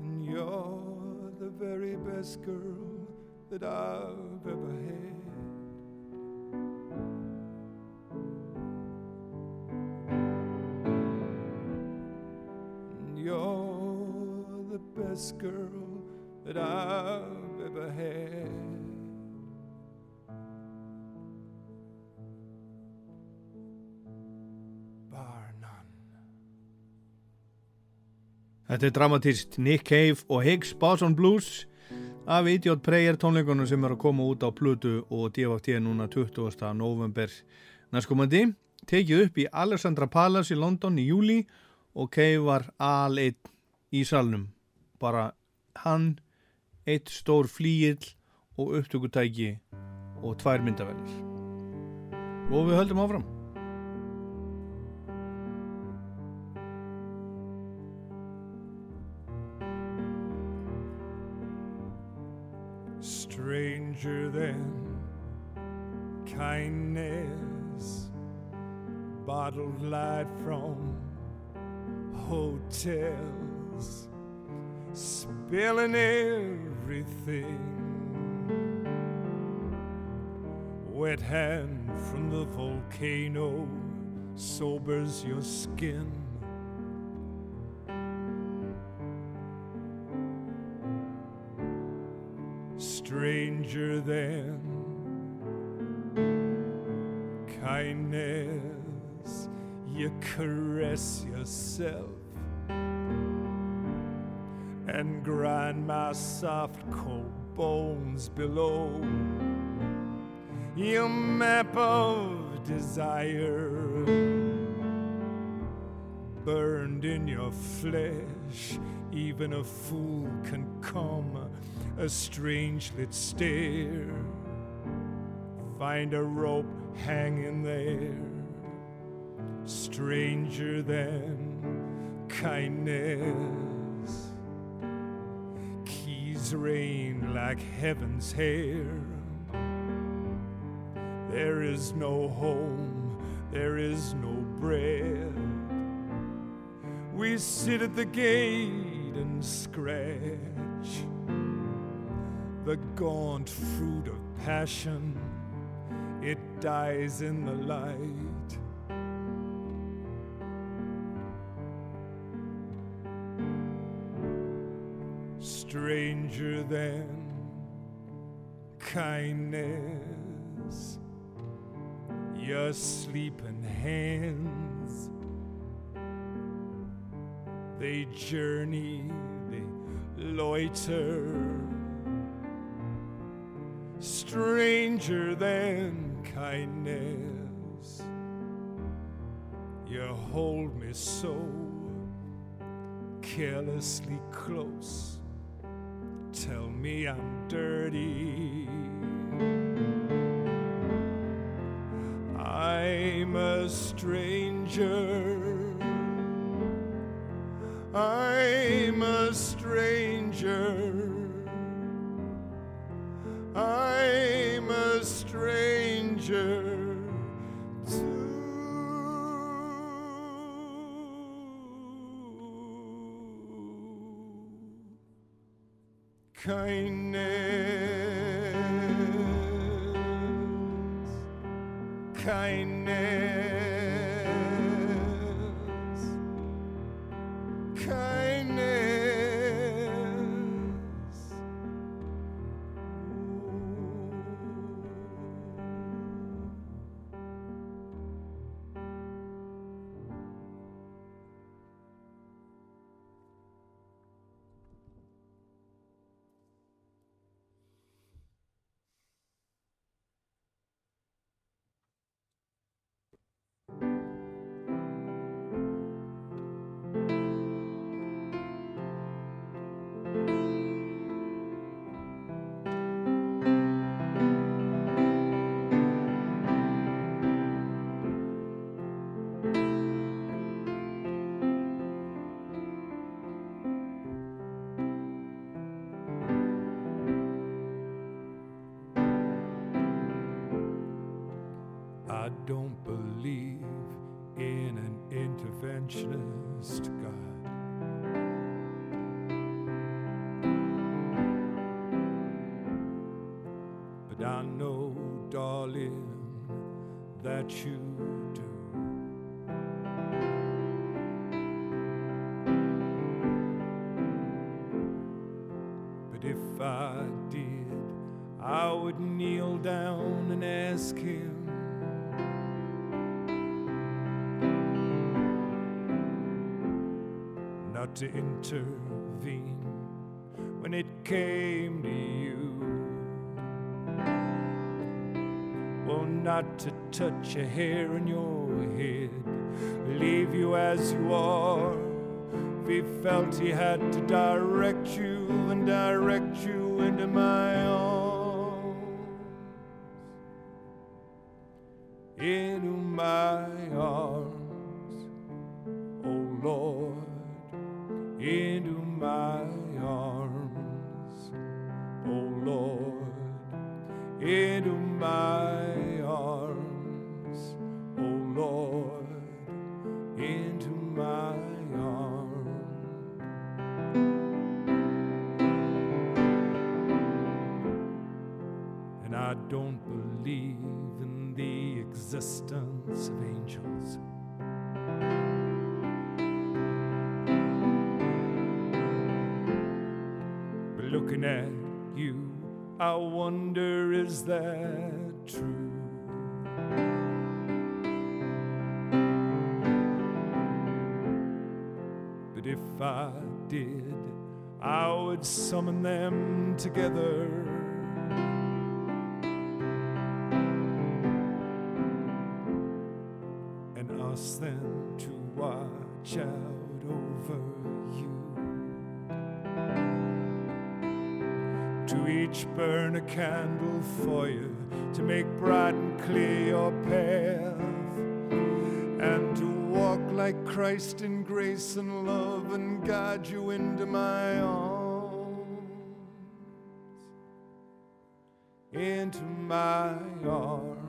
And you're the very best girl that I've ever had. And you're the best girl that I've ever had. Þetta er dramatist Nick Cave og Higgs Boson Blues af Idiot Prayer tónleikunum sem er að koma út á Plutu og DFT núna 20. november næstkomandi. Tekið upp í Alexandra Palace í London í júli og Cave var al-einn í salnum. Bara hann, eitt stór flíill og upptökutæki og tvær myndavellir. Og við höldum áfram. Stranger than kindness, bottled light from hotels, spilling everything. Wet hand from the volcano sobers your skin. Stranger than kindness. You caress yourself and grind my soft cold bones below. Your map of desire burned in your flesh. Even a fool can come a strange lit stare. Find a rope hanging there, stranger than kindness. Keys rain like heaven's hair. There is no home, there is no bread. We sit at the gate and scratch the gaunt fruit of passion. It dies in the light. Stranger than kindness, your sleeping hands. They journey, they loiter stranger than kindness. You hold me so carelessly close. Tell me I'm dirty. I'm a stranger. I'm a stranger. Stranger to kindness, I know, darling, that you do. But if I did, I would kneel down and ask him. Not to intervene when it came to you. Not to touch a hair on your head, leave you as you are. If he felt he had to direct you, then direct you into my arms. And ask them to watch out over you. To each burn a candle for you to make bright and clear your path and to walk like Christ in grace and love and guide you into my arms, into my arms,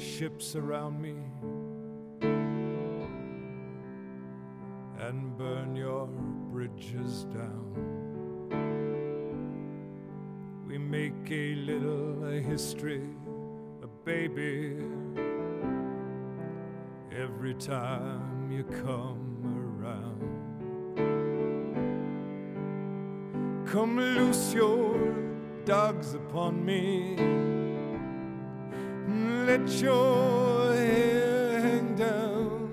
ships around me and burn your bridges down. We make a little a history, a baby, every time you come around. Come loose your dogs upon me. Let your hair hang down.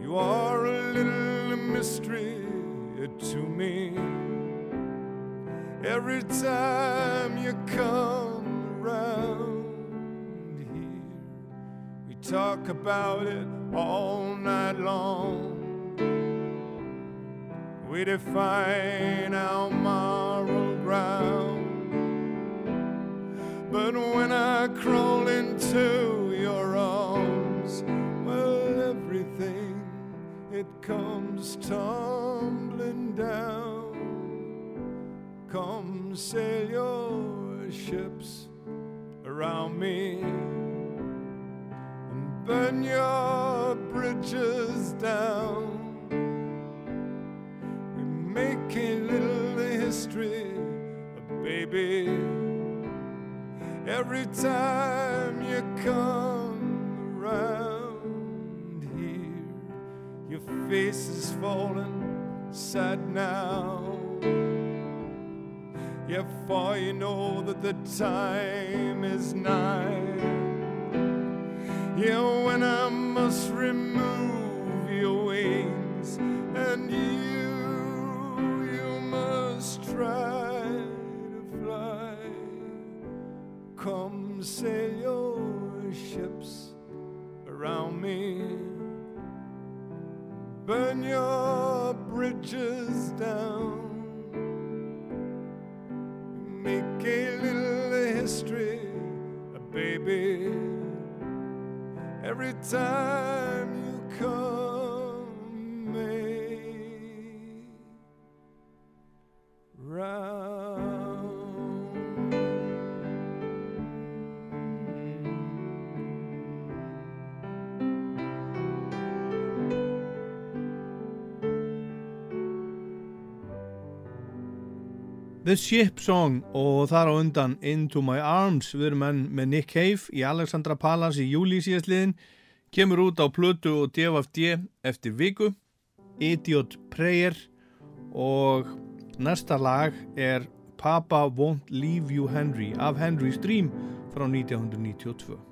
You are a little mystery to me. Every time you come around here, we talk about it all night long. We define our moral ground. But when I crawl into your arms, well, everything it comes tumbling down. Come sail your ships around me and burn your bridges down. We make a little history, baby. Every time you come around here, your face is falling sad now. Yeah, for you know that the time is nigh. Yeah, when I must remove your wings, sail your ships around me. Burn your bridges down. Make a little history, a baby. Every time you come The Ship Song og þar á undan Into My Arms. Við erum enn með Nick Cave í Alexandra Palace í júli síðastliðin kemur út á plötu og DFD eftir viku. Idiot Prayer. Og næsta lag er Papa Won't Leave You Henry af Henry Stream frá 1992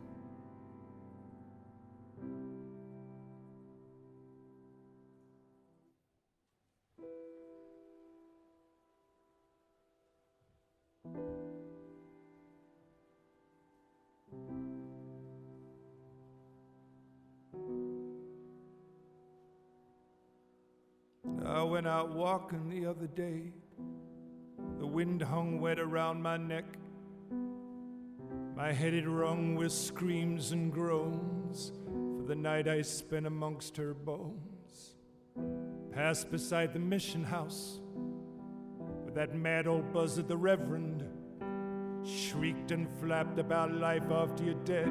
went out walking the other day. The wind hung wet around my neck. My head had rung with screams and groans for the night I spent amongst her bones. Passed beside the mission house where that mad old buzzard, the Reverend. Shrieked and flapped about life after you're dead.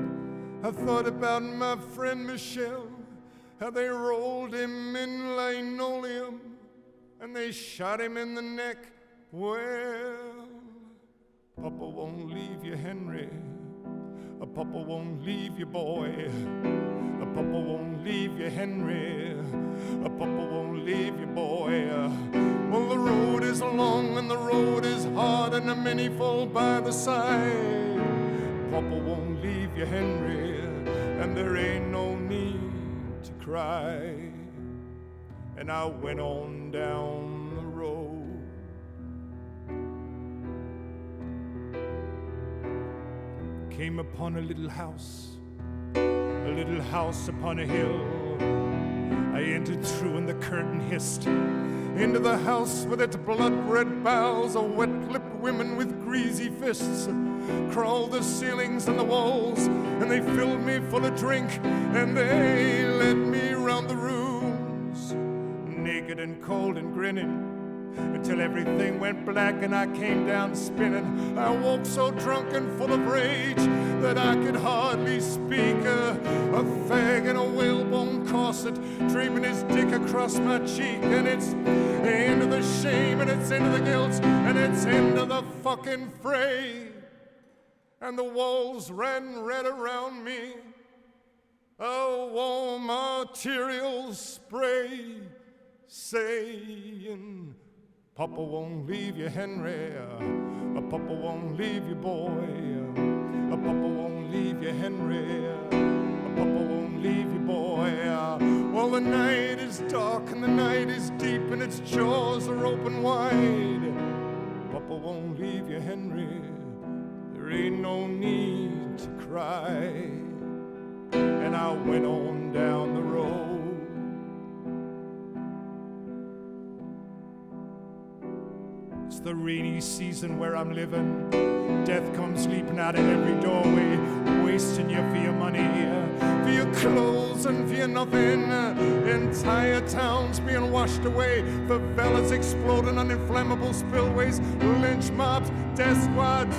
I thought about my friend Michael, how they rolled him in linoleum and they shot him in the neck. Well, Papa won't leave you, Henry. A Papa won't leave you, boy. A Papa won't leave you, Henry. A Papa won't leave you, boy. Well, the road is long and the road is hard, and the many fall by the side. Papa won't leave you, Henry, and there ain't no need to cry. And I went on down the road. Came upon a little house, a little house upon a hill. I entered through and the curtain hissed into the house with its blood red bowels of wet lipped women with greasy fists. Crawled the ceilings and the walls, and they filled me full of drink, and they led me round the naked and cold and grinning until everything went black and I came down spinning. I woke so drunk and full of rage that I could hardly speak. A, a fag in a whalebone corset, dreaming his dick across my cheek. And it's into the shame and it's into the guilt and it's into the fucking fray. And the walls ran red around me. a war material spray saying, Papa won't leave you, Henry. A Papa won't leave you, boy. A Papa won't leave you, Henry. Papa won't leave you, boy. Well, the night is dark and the night is deep and its jaws are open wide. Papa won't leave you, Henry. There ain't no need to cry. And I went on down the road. It's the rainy season where I'm living. Death comes leaping out of every doorway, wasting you for your money, for your clothes, and for your nothing. Entire towns being washed away, favelas exploding on inflammable spillways, lynch mobs, death squads,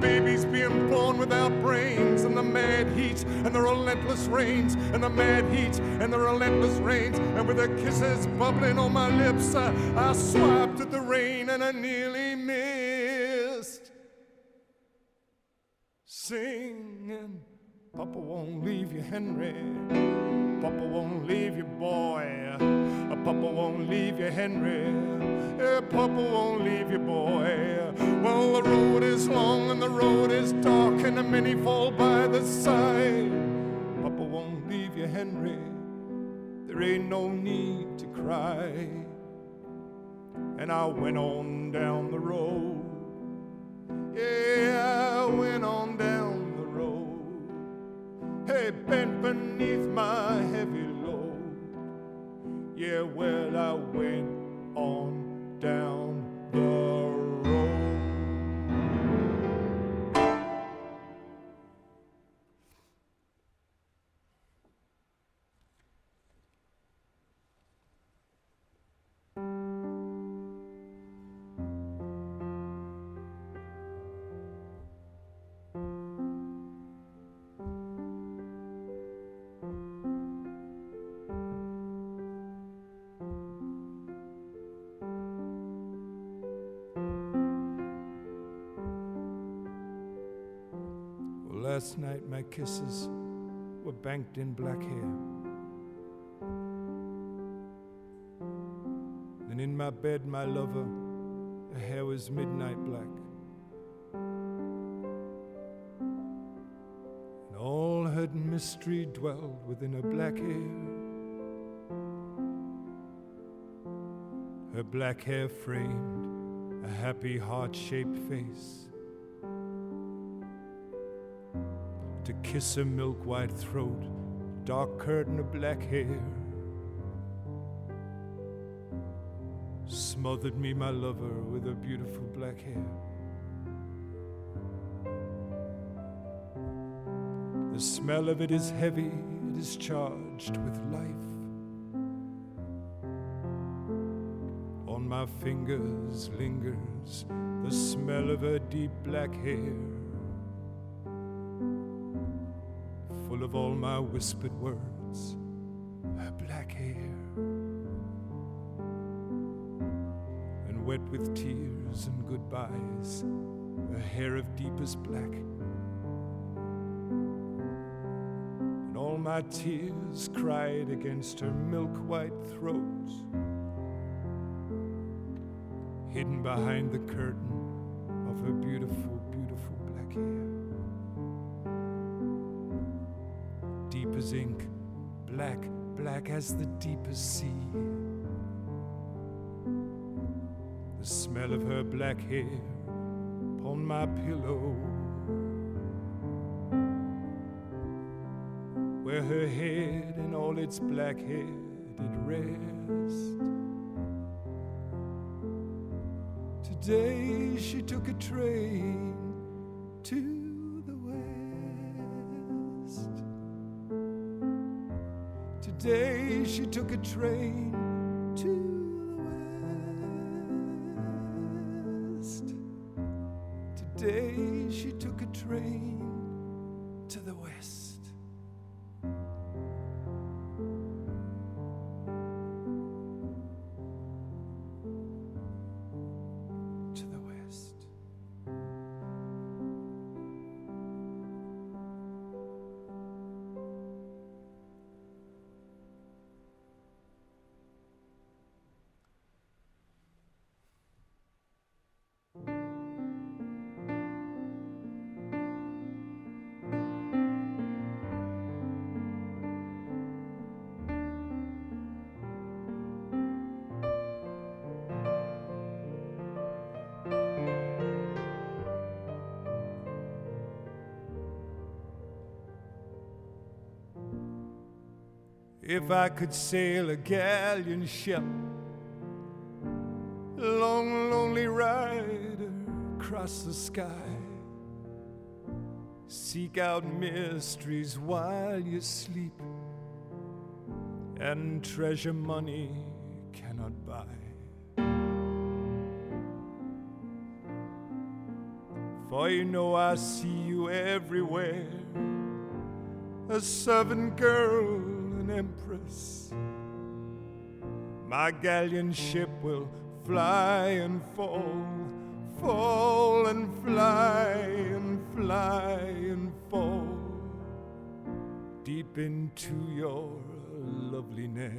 babies being born without brains, and the mad heat and the relentless rains, and the mad heat and the relentless rains, and with the kisses bubbling on my lips, uh, I swiped at the rain and I nearly missed. Singing, Papa won't leave you, Henry. Papa won't leave you, boy. Uh, Papa won't leave you, Henry. Yeah, Papa won't leave you, boy. Well, the road is long and the road is dark, and the many fall by the side. Papa won't leave you, Henry. There ain't no need to cry. And I went on down the road. Yeah, I went on down. Bent beneath my heavy load. Yeah, well, I went on down the road. Last night my kisses were banked in black hair. Then in my bed, my lover, her hair was midnight black. And all her mystery dwelled within her black hair. Her black hair framed a happy heart shaped face. To kiss her milk white throat, dark curtain of black hair. Smothered me, my lover, with her beautiful black hair. The smell of it is heavy, it is charged with life. On my fingers lingers the smell of her deep black hair. Of all my whispered words, her black hair. And wet with tears and goodbyes, her hair of deepest black. And all my tears cried against her milk white throat, hidden behind the curtain of her beautiful, beautiful as ink, black, black as the deepest sea. The smell of her black hair upon my pillow, where her head and all its black hair did rest. Today she took a train she took a train if I could sail a galleon ship, long, lonely rider across the sky. Seek out mysteries while you sleep, and treasure money cannot buy. For you know I see you everywhere, a servant girl, empress. My galleon ship will fly and fall, fall and fly and fly and fall deep into your loveliness.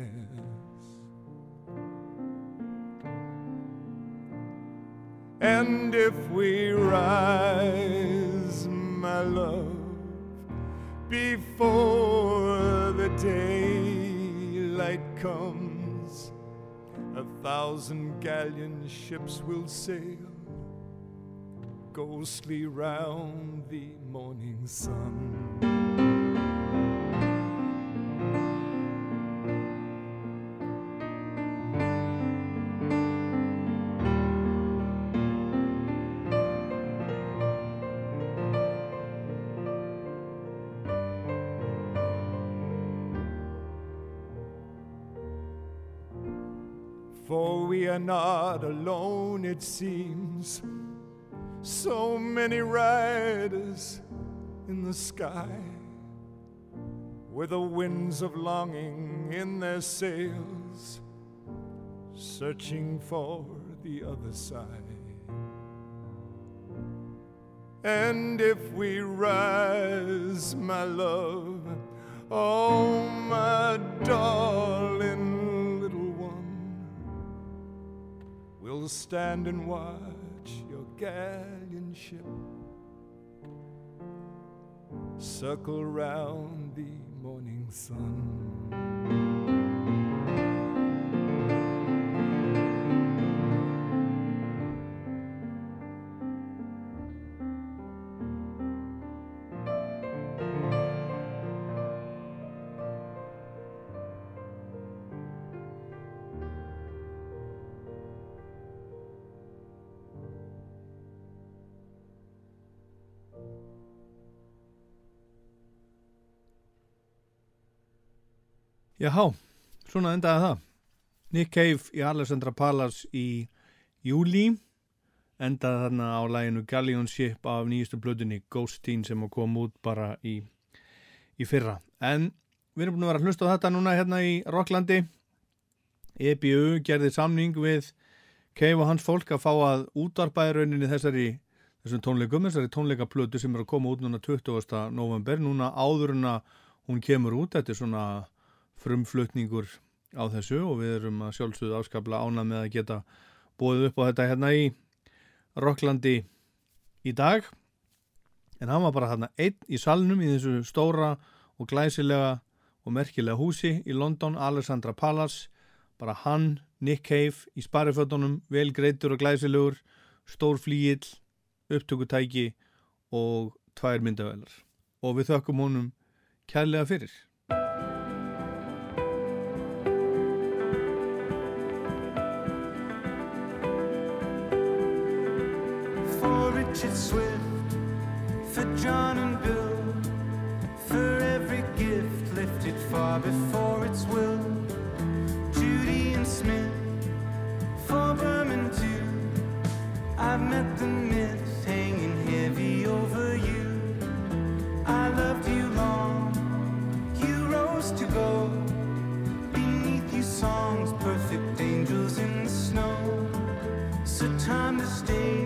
And if we rise, my love, before daylight comes, a thousand galleon ships will sail ghostly round the morning sun. Are not alone, it seems. So many riders in the sky with the winds of longing in their sails, searching for the other side. And if we rise, my love, oh, my darling we'll stand and watch your galleon ship circle round the morning sun. Jáhá, svona endaði það. Nick Cave í Alessandra Palace í júli endaði þarna á læginu Galleon Ship af nýjustu blöðunni Ghost Teen sem kom út bara í, í fyrra. En við erum búin að vera að hlusta á þetta núna hérna í Rocklandi. EBU gerði samning við Cave og hans fólk að fá að útvarpaði rauninni þessari þessum tónleikum, þessari tónleikaplötu sem er að koma út núna 20. november, núna áður en að hún kemur út, þetta er svona frumflutningur á þessu og við erum að sjálfsögðu áskapla ána með að geta bóðið upp á þetta hérna í Rocklandi í dag. En hann var bara hérna einn í salnum í þessu stóra og glæsilega og merkilega húsi í London, Alessandra Palace. Bara hann, Nick Cave í sparifötunum, vel greitur og glæsilegur stór flíill upptökutæki og tvær myndavelar og við þökkum honum kærlega fyrir far before its will. Judy and Smith, for Berman too. I've met the myths hanging heavy over you. I loved you long, you rose to go. Beneath you, songs, perfect angels in the snow. So time to stage,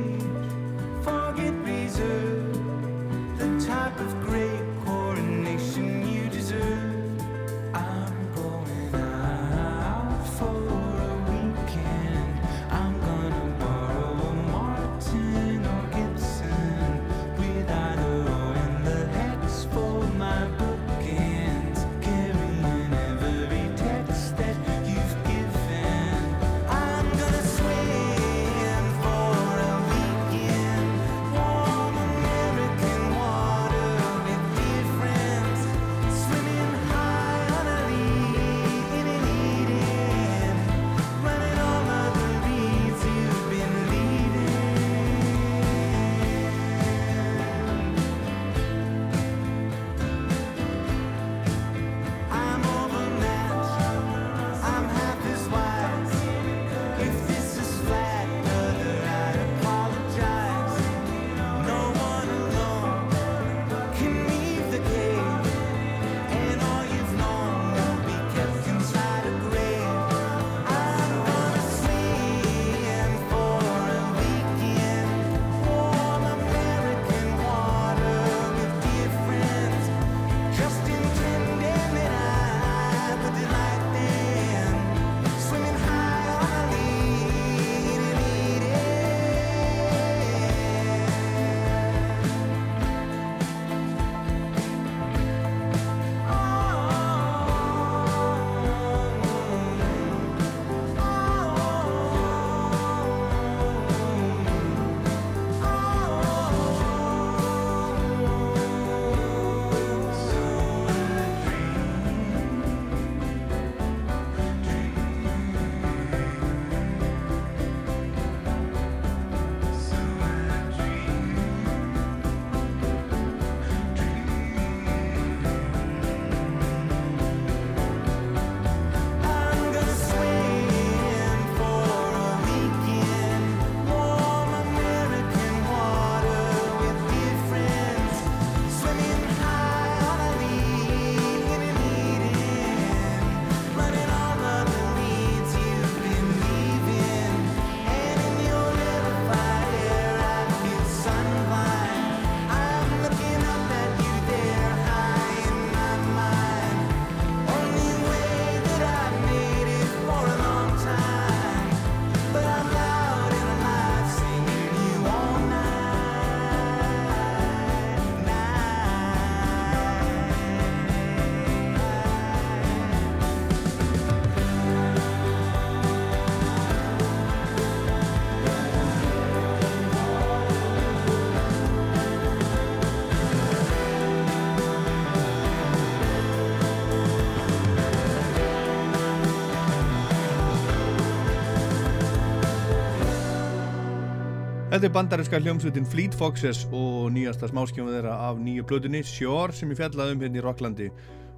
Þetta er bandarinska hljómsutin Fleet Foxes og nýjasta smáskjóma þeirra af nýju blöðunni Sjór sem ég fjallaði um hérna í Rocklandi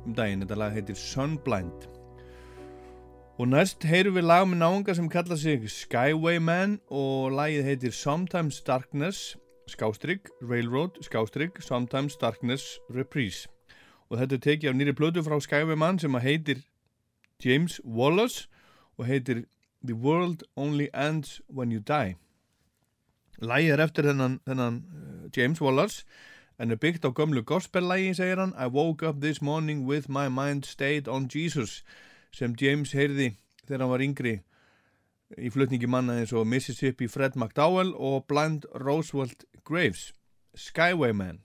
um daginn. Þetta lag heitir Sunblind. Og næst heyrum við lag með náunga sem kalla sig Skywayman og lagið heitir Sometimes Darkness skástrygg, Railroad skástrygg, Sometimes Darkness Reprise. Og þetta er tekið af nýri blöðu frá Skywayman sem heitir James Wallace og heitir The World Only Ends When You Die. Lægið er eftir þennan, þennan eh, James Wallace en er byggt á gömlu gospel-lægi, segir hann I woke up this morning with my mind stayed on Jesus sem James heyrði þegar hann var yngri í flutningi manna eins og Mississippi Fred McDowell og Blind Roosevelt Graves Skyway Man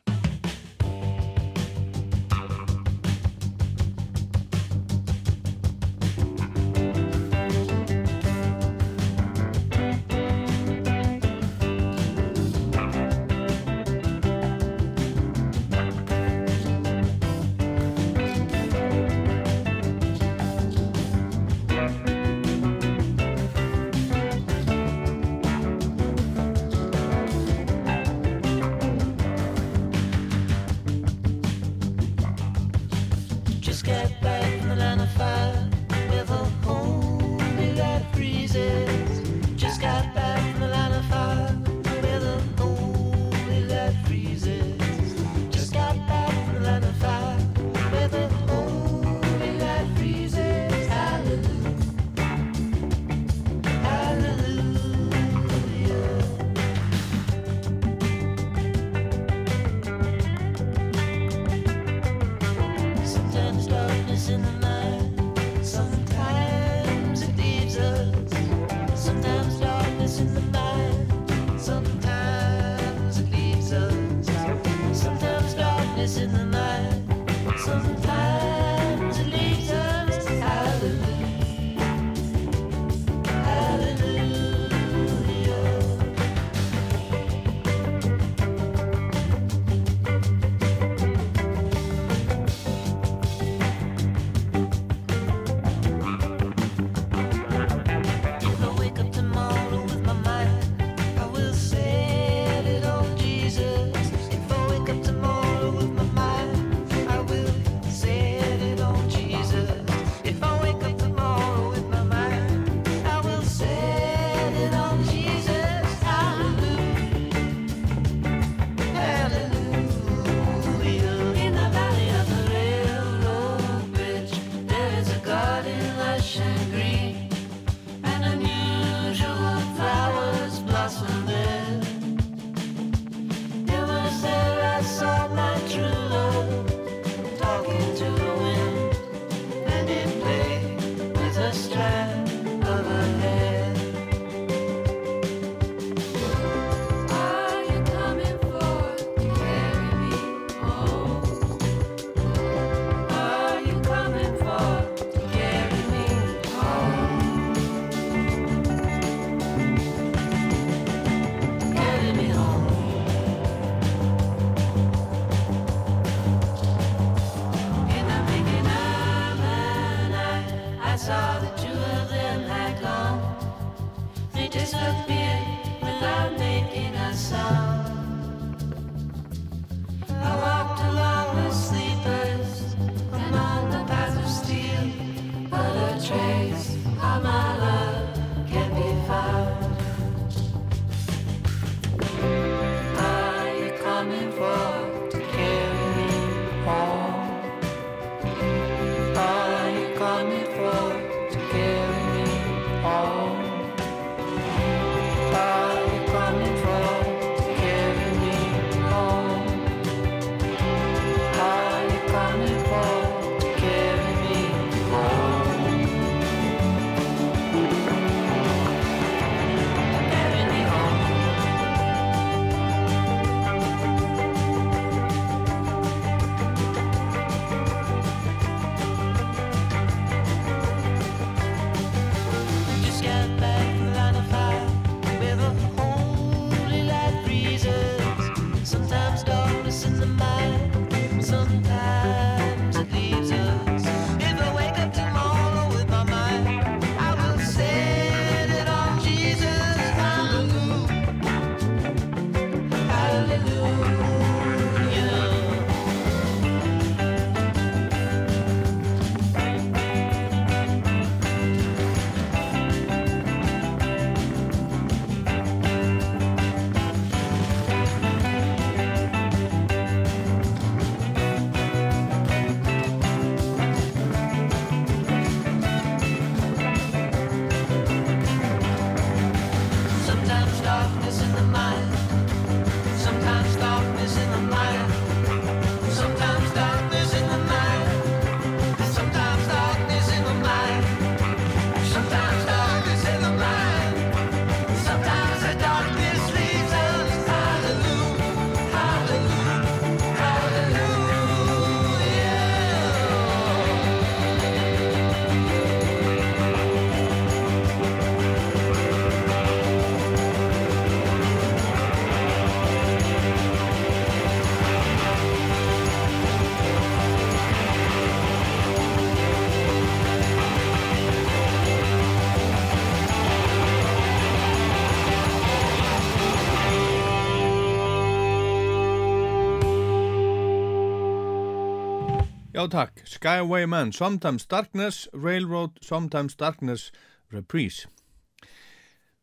Já takk, Skywayman, Sometimes Darkness, Railroad, Sometimes Darkness, Reprise.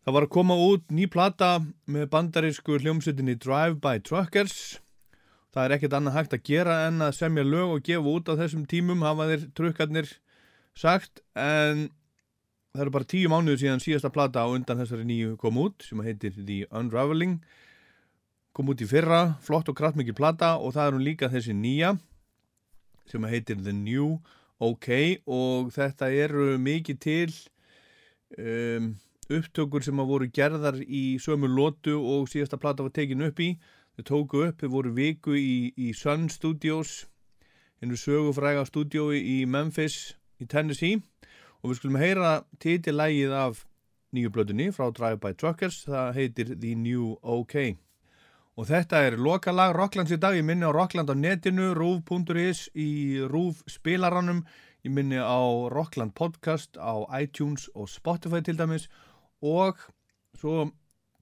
Það var að koma út ný plata með bandarísku hljómsutinni Drive-By Truckers. Það er ekkert annað hægt að gera en að semja lög og gefa út á þessum tímum, hafa þeir trukkarnir sagt, en það eru bara tíu mánuður síðan síðasta plata á undan þessari nýju kom út, sem heitir The Unraveling. Kom út í fyrra, flott og kraftmikið plata og það er hún líka þessi nýja sem heitir The New OK og þetta eru mikið til um, upptökur sem að voru gerðar í sömu lótu og síðasta plata var tekin upp í. Þau tóku upp, þau voru viku í, í Sun Studios hennu sögufræga stúdiói í Memphis í Tennessee. Og við skulum heyra titilægið af nýju blöðunni frá Drive-By Truckers það heitir The New OK Og þetta er lokalag Rocklands í dag, ég minni á Rockland á netinu, rúf.is í rúf spilaranum, ég minni á Rockland podcast á iTunes og Spotify til dæmis. Og svo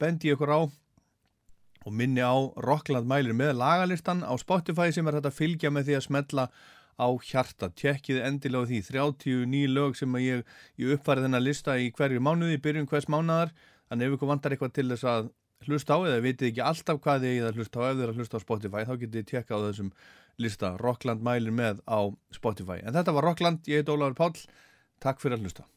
bendi ég ykkur á og minni á Rockland mælir með lagalistan á Spotify sem er þetta að fylgja með því að smetla á hjarta. Tjekkið endilega því. 39 lög sem ég, ég uppfæri þennan lista í hverju mánuði, byrjun hvers mánadar, þannig ef ykkur vantar eitthvað til þess að hlusta á eða vitið ekki alltaf hvað þið eigið að hlusta á. Ef þið er að hlusta á Spotify þá getið þið tjekka á þessum lista. Rockland mælir með á Spotify. En þetta var Rockland, ég heit Ólaður Páll. Takk fyrir að hlusta